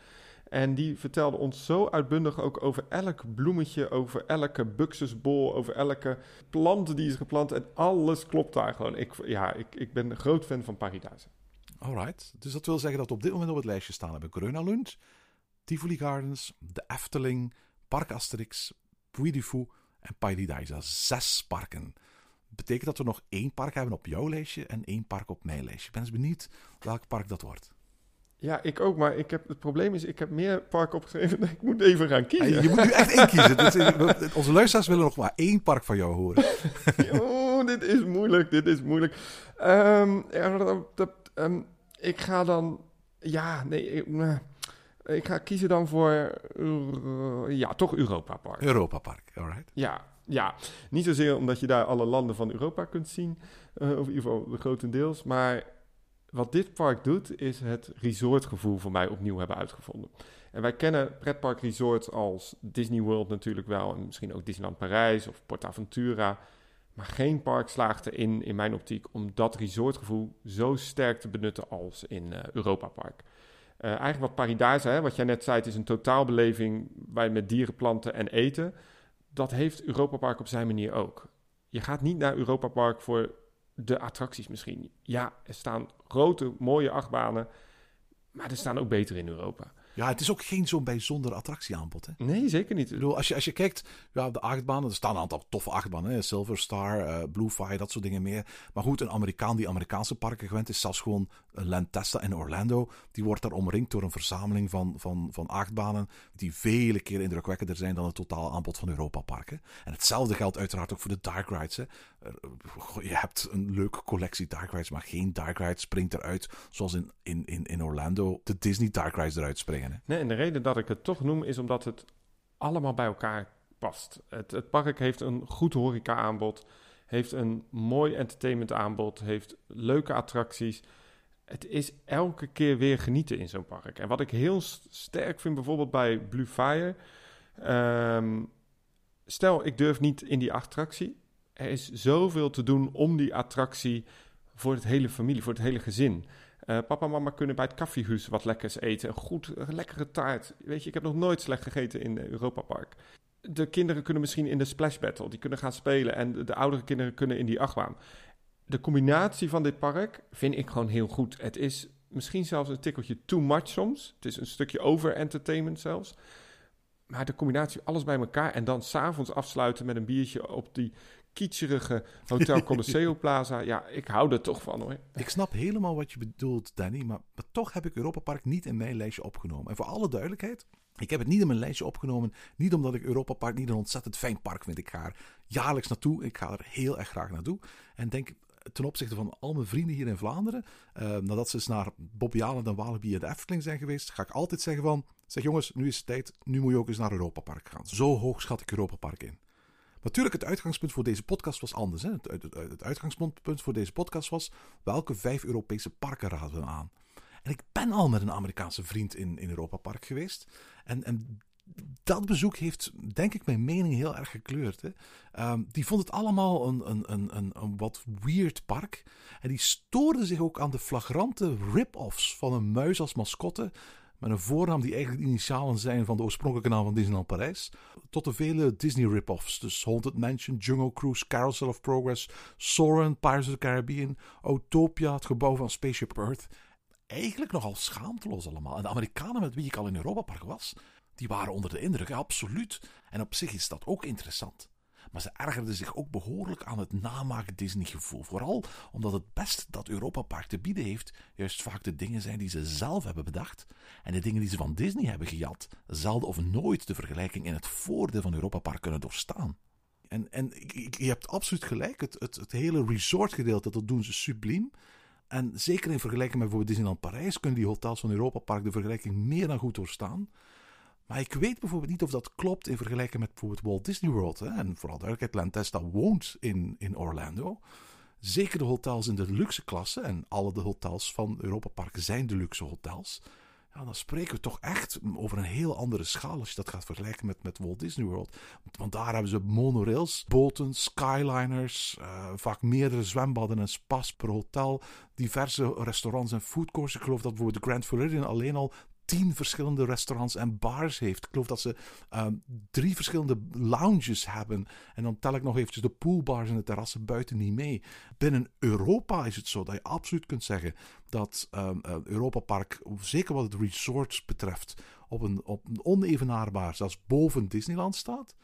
Speaker 2: En die vertelde ons zo uitbundig ook over elk bloemetje, over elke buxusbol, over elke plant die is geplant. En alles klopt daar gewoon. Ik, ja, ik, ik ben een groot fan van Paradise.
Speaker 1: Alright, dus dat wil zeggen dat we op dit moment op het lijstje staan hebben Lund, Tivoli Gardens, de Efteling, Park Asterix, Puy du Fou en Paradise. Zes parken. betekent dat we nog één park hebben op jouw lijstje en één park op mijn lijstje. Ik ben eens benieuwd welk park dat wordt.
Speaker 2: Ja, ik ook, maar ik heb, het probleem is, ik heb meer parken opgeschreven. <laughs> Ik moet even gaan kiezen.
Speaker 1: je moet nu echt één kiezen. Dus, onze luisteraars willen nog maar één park van jou horen. <laughs>
Speaker 2: oh, dit is moeilijk, dit is moeilijk. Um, um, ik ga dan, ja, nee, ik, ik ga kiezen dan voor, ja, toch Europa Park.
Speaker 1: Europa Park, alright.
Speaker 2: Ja, ja, niet zozeer omdat je daar alle landen van Europa kunt zien, uh, of in ieder geval grotendeels, maar wat dit park doet, is het resortgevoel voor mij opnieuw hebben uitgevonden. En wij kennen pretpark resorts als Disney World natuurlijk wel, en misschien ook Disneyland Parijs of PortAventura. Maar geen park slaagt erin, in mijn optiek, om dat resortgevoel zo sterk te benutten als in uh, Europa Park. Uh, eigenlijk wat Paradise, hè, wat jij net zei, het is een totaalbeleving je met dieren, planten en eten. Dat heeft Europa Park op zijn manier ook. Je gaat niet naar Europa Park voor de attracties misschien. Ja, er staan grote, mooie achtbanen. Maar er staan ook beter in Europa.
Speaker 1: Ja, het is ook geen zo'n bijzonder attractieaanbod. Hè?
Speaker 2: Nee, zeker niet.
Speaker 1: Ik bedoel, als je, als je kijkt, ja, de achtbanen, er staan een aantal toffe achtbanen. Hè? Silver Star, eh Blue Fire, dat soort dingen meer. Maar goed, een Amerikaan die Amerikaanse parken gewend is, zelfs gewoon een Lantesta in Orlando, die wordt daar omringd door een verzameling van, van, van achtbanen die vele keer indrukwekkender zijn dan het totaal aanbod van Europa Parken. En hetzelfde geldt uiteraard ook voor de dark rides. Hè? Je hebt een leuke collectie dark rides, maar geen dark ride springt eruit zoals in, in, in, in Orlando de Disney dark rides eruit springen.
Speaker 2: En de reden dat ik het toch noem is omdat het allemaal bij elkaar past. Het, park heeft een goed horeca-aanbod, heeft een mooi entertainment-aanbod, heeft leuke attracties. Het is elke keer weer genieten in zo'n park. En wat ik heel st- sterk vind bijvoorbeeld bij Blue Fire... ehm, stel, ik durf niet in die attractie. Er is zoveel te doen om die attractie voor het hele familie, voor het hele gezin. Eh, papa en mama kunnen bij het koffiehuis wat lekkers eten. Een goed, lekkere taart. Weet je, ik heb nog nooit slecht gegeten in Europa Park. De kinderen kunnen misschien in de Splash Battle, die kunnen gaan spelen. En de, de oudere kinderen kunnen in die achtbaan. De combinatie van dit park vind ik gewoon heel goed. Het is misschien zelfs een tikkeltje too much soms. Het is een stukje over-entertainment zelfs. Maar de combinatie, alles bij elkaar. En dan s'avonds afsluiten met een biertje op die kietserige Hotel Colosseo <laughs> Plaza. Ja, ik hou er toch van hoor.
Speaker 1: Ik snap helemaal wat je bedoelt, Danny, maar, maar toch heb ik Europa Park niet in mijn lijstje opgenomen. En voor alle duidelijkheid, ik heb het niet in mijn lijstje opgenomen. Niet omdat ik Europa Park niet een ontzettend fijn park vind. Ik ga er jaarlijks naartoe. Ik ga er heel erg graag naartoe. En denk ten opzichte van al mijn vrienden hier in Vlaanderen, eh, nadat ze eens naar Bobby Allen en Walibi en de Efteling zijn geweest, ga ik altijd zeggen van, zeg jongens, nu is het tijd, nu moet je ook eens naar Europa Park gaan. Zo hoog schat ik Europa Park in. Natuurlijk, het uitgangspunt voor deze podcast was anders. Hè? Het, het, uitgangspunt voor deze podcast was: welke vijf Europese parken raden we aan? En ik ben al met een Amerikaanse vriend in, in Europa Park geweest. En, en dat bezoek heeft, denk ik, mijn mening heel erg gekleurd. Hè? Ehm, die vond het allemaal een, een, een, een wat weird park. En die stoorde zich ook aan de flagrante rip-offs van een muis als mascotte. Met een voornaam die eigenlijk de initialen zijn van de oorspronkelijke naam van Disneyland Parijs. Tot de vele Disney rip-offs. Dus Haunted Mansion, Jungle Cruise, Carousel of Progress, Soarin', Pirates of the Caribbean, Autopia, het gebouw van Spaceship Earth. Eigenlijk nogal schaamteloos allemaal. En de Amerikanen met wie ik al in Europa Park was, die waren onder de indruk, absoluut. En op zich is dat ook interessant. Maar ze ergerden zich ook behoorlijk aan het namaken Disney-gevoel. Vooral omdat het best dat Europa Park te bieden heeft, juist vaak de dingen zijn die ze zelf hebben bedacht. En de dingen die ze van Disney hebben gejat, zelden of nooit de vergelijking in het voordeel van Europa Park kunnen doorstaan. En, en je hebt absoluut gelijk, het, het, het hele resortgedeelte, dat doen ze subliem. En zeker in vergelijking met bijvoorbeeld Disneyland Parijs kunnen die hotels van Europa Park de vergelijking meer dan goed doorstaan. Maar ik weet bijvoorbeeld niet of dat klopt in vergelijking met bijvoorbeeld Walt Disney World. Hè? En vooral duidelijkheid, Lantesta woont in, in Orlando. Zeker de hotels in de luxe klasse, en alle de hotels van Europa Park zijn de luxe hotels. Ja, dan spreken we toch echt over een heel andere schaal als je dat gaat vergelijken met, met Walt Disney World. Want daar hebben ze monorails, boten, skyliners, eh, vaak meerdere zwembaden en spas per hotel, diverse restaurants en foodcourts. Ik geloof dat bijvoorbeeld de Grand Floridian alleen al tien verschillende restaurants en bars heeft. Ik geloof dat ze ehm, drie verschillende lounges hebben. En dan tel ik nog eventjes de poolbars en de terrassen buiten niet mee. Binnen Europa is het zo dat je absoluut kunt zeggen dat ehm, eh, Europa Park, zeker wat het resorts betreft, op een, op een onevenaarbaar, zelfs boven Disneyland staat.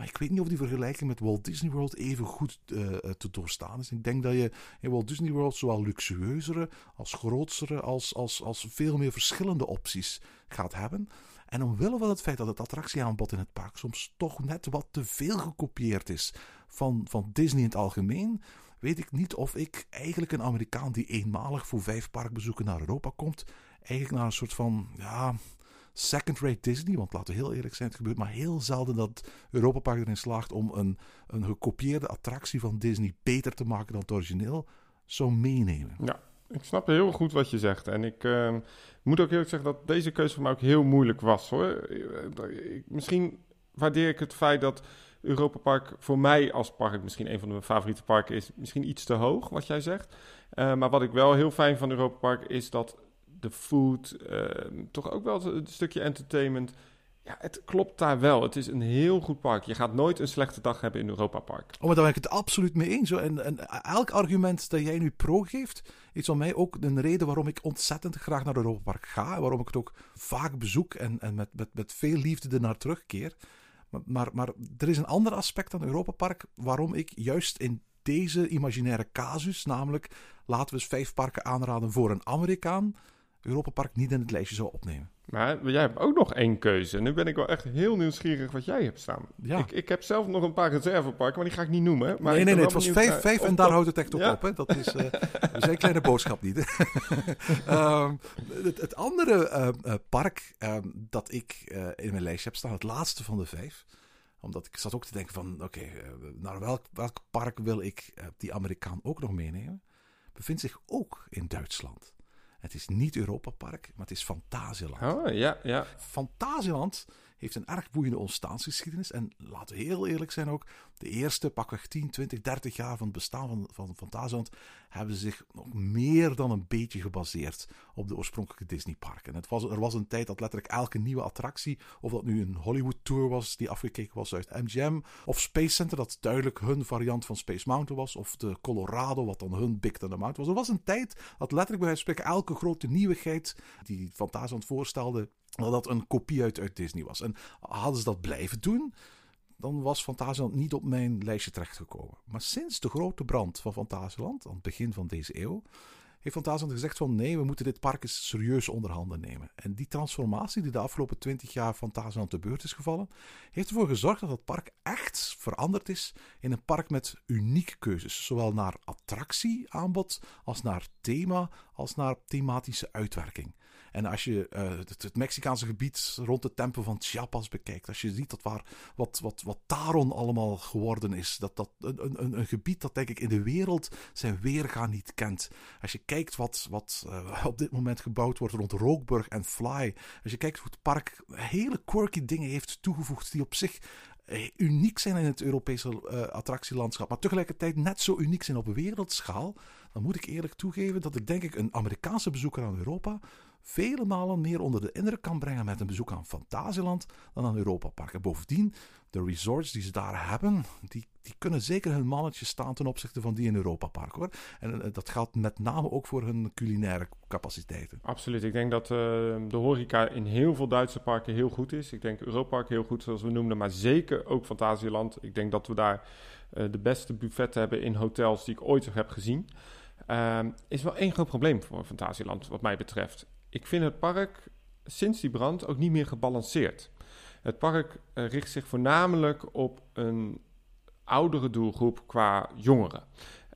Speaker 1: Maar ik weet niet of die vergelijking met Walt Disney World even goed eh, eh, te doorstaan is. Ik denk dat je in Walt Disney World zowel luxueuzere als grootsere als, als, als veel meer verschillende opties gaat hebben. En omwille van het feit dat het attractieaanbod in het park soms toch net wat te veel gekopieerd is van, van Disney in het algemeen, weet ik niet of ik eigenlijk een Amerikaan die eenmalig voor vijf parkbezoeken naar Europa komt, eigenlijk naar een soort van, ja, second-rate Disney, want laten we heel eerlijk zijn, het gebeurt maar heel zelden dat Europa Park erin slaagt om een, een gekopieerde attractie van Disney beter te maken dan het origineel, zou meenemen.
Speaker 2: Ja, ik snap heel goed wat je zegt. En ik eh, moet ook eerlijk zeggen dat deze keuze voor mij ook heel moeilijk was hoor. Misschien waardeer ik het feit dat Europa Park voor mij als park misschien een van mijn favoriete parken is. Misschien iets te hoog, wat jij zegt. Eh, maar wat ik wel heel fijn van Europa Park is dat de food, eh, toch ook wel een stukje entertainment ja, het klopt daar wel. Het is een heel goed park. Je gaat nooit een slechte dag hebben in Europa Park.
Speaker 1: Oh, maar daar ben ik het absoluut mee eens. En, en elk argument dat jij nu pro geeft, is van mij ook een reden waarom ik ontzettend graag naar Europa Park ga. En waarom ik het ook vaak bezoek en, en met, met, met veel liefde er naar terugkeer. Maar, maar, maar er is een ander aspect aan Europa Park waarom ik juist in deze imaginaire casus, namelijk laten we eens vijf parken aanraden voor een Amerikaan, Europa Park niet in het lijstje zou opnemen.
Speaker 2: Maar jij hebt ook nog één keuze. En nu ben ik wel echt heel nieuwsgiewig wat jij hebt staan.
Speaker 1: Ja.
Speaker 2: Ik, ik heb zelf nog een paar reserveparken, maar die ga ik niet noemen. Maar
Speaker 1: nee, nee, nee, het was vijf, vijf
Speaker 2: of
Speaker 1: en daar
Speaker 2: dat-
Speaker 1: houdt het echt
Speaker 2: Ja.
Speaker 1: op. Hè. Dat is <laughs> uh, zijn kleine boodschap niet. <laughs> Ehm, het, het andere eh, eh, park ehm, dat ik eh, in mijn lijstje heb staan, het laatste van de vijf. Omdat ik zat ook te denken van, oké, eh, naar welk, welk park wil ik eh, die Amerikaan ook nog meenemen? Bevindt zich ook in Duitsland. Het is niet Europa Park, maar het is Fantasieland.
Speaker 2: Oh, ja, ja.
Speaker 1: Fantasieland heeft een erg boeiende ontstaansgeschiedenis. En laten we heel eerlijk zijn ook, de eerste pakweg 10, 20, 30 jaar van het bestaan van, van Fantasieland hebben zich nog meer dan een beetje gebaseerd op de oorspronkelijke Disneyparken. En het was, er was een tijd dat letterlijk elke nieuwe attractie, of dat nu een Hollywood Tour was die afgekeken was uit MGM, of Space Center, dat duidelijk hun variant van Space Mountain was, of de Colorado, wat dan hun Big Thunder Mountain was. Er was een tijd dat letterlijk bij wijze van spreken elke grote nieuwigheid die Fantasieland voorstelde, dat dat een kopie uit, uit Disney was. En hadden ze dat blijven doen, dan was Fantasieland niet op mijn lijstje terechtgekomen. Maar sinds de grote brand van Fantasieland, aan het begin van deze eeuw, heeft Fantasieland gezegd van nee, we moeten dit park eens serieus onder handen nemen. En die transformatie die de afgelopen 20 jaar Fantasieland te beurt is gevallen, heeft ervoor gezorgd dat het park echt veranderd is in een park met unieke keuzes. Zowel naar attractieaanbod, als naar thema, als naar thematische uitwerking. En als je uh, het, Mexicaanse gebied rond de tempel van Chiapas bekijkt, als je ziet dat waar wat, wat, wat Taron allemaal geworden is, dat dat een, een, een gebied dat denk ik in de wereld zijn weerga niet kent. Als je kijkt wat, wat uh, op dit moment gebouwd wordt rond Rookburg en Fly, als je kijkt hoe het park hele quirky dingen heeft toegevoegd die op zich eh, uniek zijn in het Europese attractielandschap, maar tegelijkertijd net zo uniek zijn op wereldschaal, dan moet ik eerlijk toegeven dat ik denk ik een Amerikaanse bezoeker aan Europa vele malen meer onder de indruk kan brengen met een bezoek aan Fantasieland dan aan Europa Park. En bovendien, de resorts die ze daar hebben, die, die kunnen zeker hun mannetje staan ten opzichte van die in Europa Park hoor. En uh, dat geldt met name ook voor hun culinaire capaciteiten.
Speaker 2: Absoluut. Ik denk dat uh, de horeca in heel veel Duitse parken heel goed is. Ik denk Europa Park heel goed, zoals we noemden, maar zeker ook Fantasieland. Ik denk dat we daar uh, de beste buffetten hebben in hotels die ik ooit heb gezien. Uh, is wel één groot probleem voor Fantasieland, wat mij betreft ik vind het park sinds die brand ook niet meer gebalanceerd. Het park uh, richt zich voornamelijk op een oudere doelgroep qua jongeren.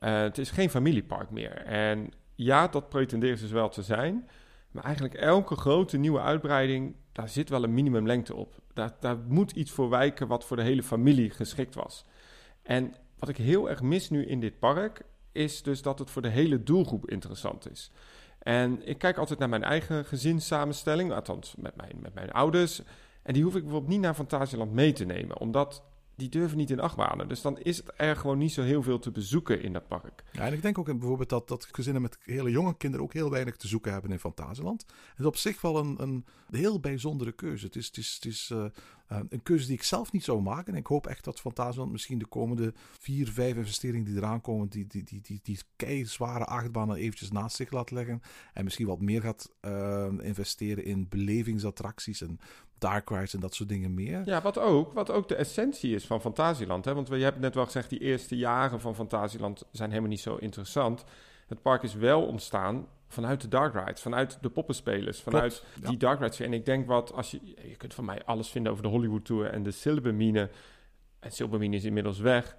Speaker 2: Uh, het is geen familiepark meer. En ja, dat pretenderen ze dus wel te zijn. Maar eigenlijk elke grote nieuwe uitbreiding, daar zit wel een minimumlengte op. Daar, daar moet iets voor wijken wat voor de hele familie geschikt was. En wat ik heel erg mis nu in dit park, is dus dat het voor de hele doelgroep interessant is. En ik kijk altijd naar mijn eigen gezinssamenstelling, althans met mijn, met mijn ouders. En die hoef ik bijvoorbeeld niet naar Fantasieland mee te nemen, omdat die durven niet in achtbanen. Dus dan is het er gewoon niet zo heel veel te bezoeken in dat park.
Speaker 1: Ja, en ik denk ook bijvoorbeeld dat, dat gezinnen met hele jonge kinderen ook heel weinig te zoeken hebben in Fantasieland. Het is op zich wel een, een heel bijzondere keuze. Het is, het is, het is uh, een keuze die ik zelf niet zou maken. En ik hoop echt dat Fantasieland misschien de komende vier, vijf investeringen die eraan komen, die, die, die, die, die keizware achtbanen eventjes naast zich laat leggen. En misschien wat meer gaat uh, investeren in belevingsattracties en dark rides en dat soort dingen meer.
Speaker 2: Ja, wat ook, wat ook de essentie is van Fantasieland. Hè? Want je hebt net wel gezegd, die eerste jaren van Fantasieland zijn helemaal niet zo interessant. Het park is wel ontstaan vanuit de dark rides, vanuit de poppenspelers, vanuit
Speaker 1: Klopt, ja.
Speaker 2: die dark rides. En ik denk wat, als je, je kunt van mij alles vinden over de Hollywood Tour en de Silbermine. En Silbermine is inmiddels weg.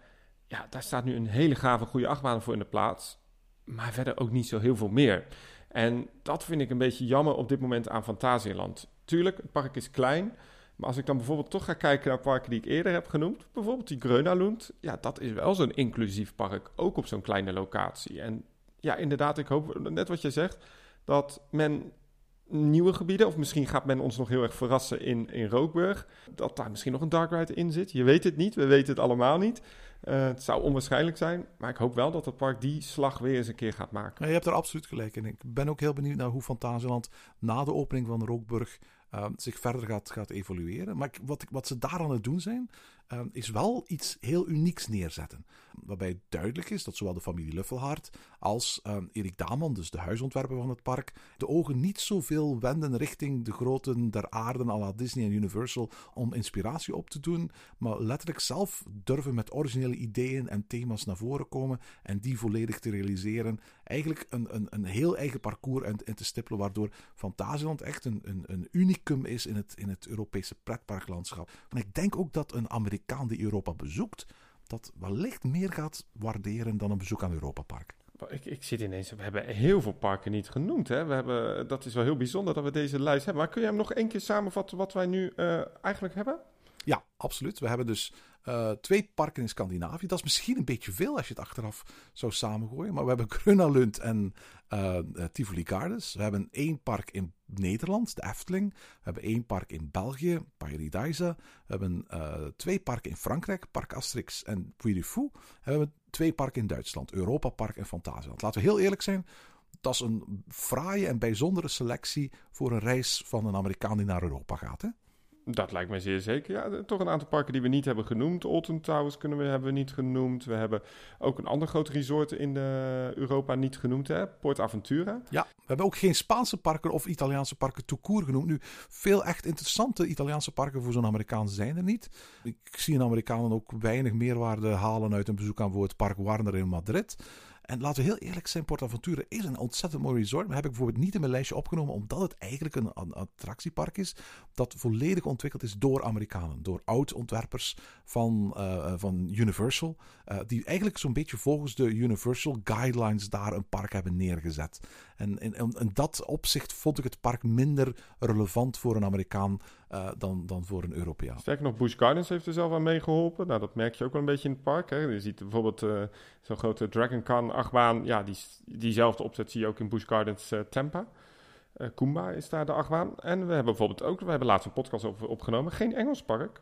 Speaker 2: Ja, daar staat nu een hele gave, goede achtbaan voor in de plaats. Maar verder ook niet zo heel veel meer. En dat vind ik een beetje jammer op dit moment aan Fantasieland. Tuurlijk, het park is klein. Maar als ik dan bijvoorbeeld toch ga kijken naar parken die ik eerder heb genoemd, bijvoorbeeld die Grönalund, ja, dat is wel zo'n inclusief park, ook op zo'n kleine locatie. En ja, inderdaad, ik hoop, net wat je zegt, dat men nieuwe gebieden, of misschien gaat men ons nog heel erg verrassen in, in Rookburg, dat daar misschien nog een dark ride in zit. Je weet het niet, we weten het allemaal niet. Uh, het zou onwaarschijnlijk zijn, maar ik hoop wel dat het park die slag weer eens een keer gaat maken.
Speaker 1: Je hebt er absoluut gelijk in. Ik ben ook heel benieuwd naar hoe Fantasieland na de opening van Rookburg ehm, zich verder gaat, gaat evolueren. Maar wat, wat ze daar aan het doen zijn, is wel iets heel unieks neerzetten. Waarbij duidelijk is dat zowel de familie Luffelhart als ehm, Erik Daman, dus de huisontwerper van het park, de ogen niet zoveel wenden richting de groten der aarden à la Disney en Universal om inspiratie op te doen, maar letterlijk zelf durven met originele ideeën en thema's naar voren komen en die volledig te realiseren. Eigenlijk een, een, een heel eigen parcours in te stippelen, waardoor Fantasieland echt een, een, een unicum is in het, in het Europese pretparklandschap. En ik denk ook dat een Amerikaan die Europa bezoekt, dat wellicht meer gaat waarderen dan een bezoek aan Europa Park.
Speaker 2: Ik, ik zit ineens, we hebben heel veel parken niet genoemd. Hè? We hebben, dat is wel heel bijzonder dat we deze lijst hebben. Maar kun je hem nog één keer samenvatten wat wij nu eh, eigenlijk hebben?
Speaker 1: Ja, absoluut. We hebben dus eh, twee parken in Scandinavië. Dat is misschien een beetje veel als je het achteraf zou samengooien. Maar we hebben Grönalund en eh, eh, Tivoli Gardens. We hebben één park in Nederland, de Efteling. We hebben één park in België, Paradise. We hebben eh, twee parken in Frankrijk, Park Asterix en Puy du Fou. En we hebben twee parken in Duitsland, Europa Park en Fantasieland. Laten we heel eerlijk zijn. Dat is een fraaie en bijzondere selectie voor een reis van een Amerikaan die naar Europa gaat. Hè?
Speaker 2: Dat lijkt mij zeer zeker. Ja, toch een aantal parken die we niet hebben genoemd. Alton Towers kunnen we, hebben we niet genoemd. We hebben ook een ander groot resort in de Europa niet genoemd. Hè? Port Aventura.
Speaker 1: Ja, we hebben ook geen Spaanse parken of Italiaanse parken court genoemd. Nu, veel echt interessante Italiaanse parken voor zo'n Amerikaan zijn er niet. Ik zie in Amerikanen ook weinig meerwaarde halen uit een bezoek aan het Park Warner in Madrid. En laten we heel eerlijk zijn, PortAventura is een ontzettend mooi resort. Maar heb ik bijvoorbeeld niet in mijn lijstje opgenomen, omdat het eigenlijk een, een attractiepark is dat volledig ontwikkeld is door Amerikanen. Door oud-ontwerpers van, eh, van Universal. eh, die eigenlijk zo'n beetje volgens de Universal guidelines daar een park hebben neergezet. En in dat opzicht vond ik het park minder relevant voor een Amerikaan eh, dan, dan voor een Europeaan.
Speaker 2: Sterker nog, Busch Gardens heeft er zelf aan meegeholpen. Nou, dat merk je ook wel een beetje in het park. Hè. Je ziet bijvoorbeeld eh, zo'n grote Dragon Khan achtbaan. Ja, die, diezelfde opzet zie je ook in Busch Gardens eh, Tampa. Kumba is daar de achtbaan. En we hebben bijvoorbeeld ook, we hebben laatst een podcast over opgenomen, geen Engels park.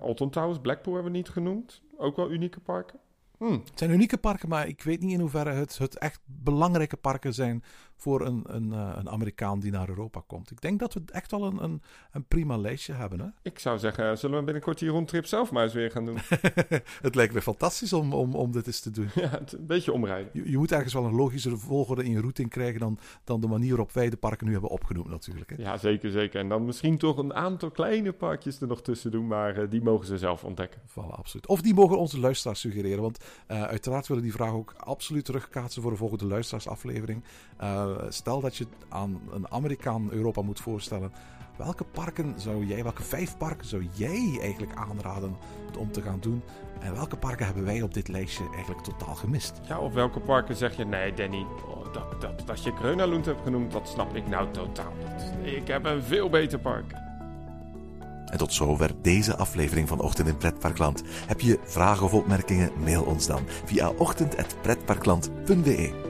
Speaker 2: Alton Towers, Blackpool hebben we niet genoemd. Ook wel unieke parken. Hm.
Speaker 1: Het zijn unieke parken, maar ik weet niet in hoeverre het, het echt belangrijke parken zijn voor een, een, eh, een Amerikaan die naar Europa komt. Ik denk dat we echt wel een, een, een prima lijstje hebben. Hè? <laughs>
Speaker 2: Ik zou zeggen, zullen we binnenkort die rondtrip zelf maar eens weer gaan doen? <laughs>
Speaker 1: het lijkt me fantastisch om, om, om dit eens te doen. <laughs>
Speaker 2: ja, het, een beetje omrijden.
Speaker 1: Je, je moet ergens wel een logischere volgorde in je routing krijgen dan, dan de manier waarop wij de parken nu hebben opgenoemd natuurlijk. Hè?
Speaker 2: Ja, zeker, zeker. En dan misschien toch een aantal kleine parkjes er nog tussen doen, maar eh, die mogen ze zelf ontdekken.
Speaker 1: Voilà, absoluut. Of die mogen onze luisteraars suggereren, want eh, uiteraard willen die vraag ook absoluut terugkaatsen voor de volgende luisteraarsaflevering. Eh, stel dat je aan een Amerikaan Europa moet voorstellen. Welke parken zou jij, welke vijf parken zou jij eigenlijk aanraden om te gaan doen? En welke parken hebben wij op dit lijstje eigenlijk totaal gemist?
Speaker 2: Ja, op welke parken zeg je, nee Danny, oh, dat, dat, dat je Grönalund hebt genoemd, dat snap ik nou totaal niet. Ik heb een veel beter park.
Speaker 3: En tot zover deze aflevering van Ochtend in Pretparkland. Heb je vragen of opmerkingen? Mail ons dan via ochtend.pretparkland.be.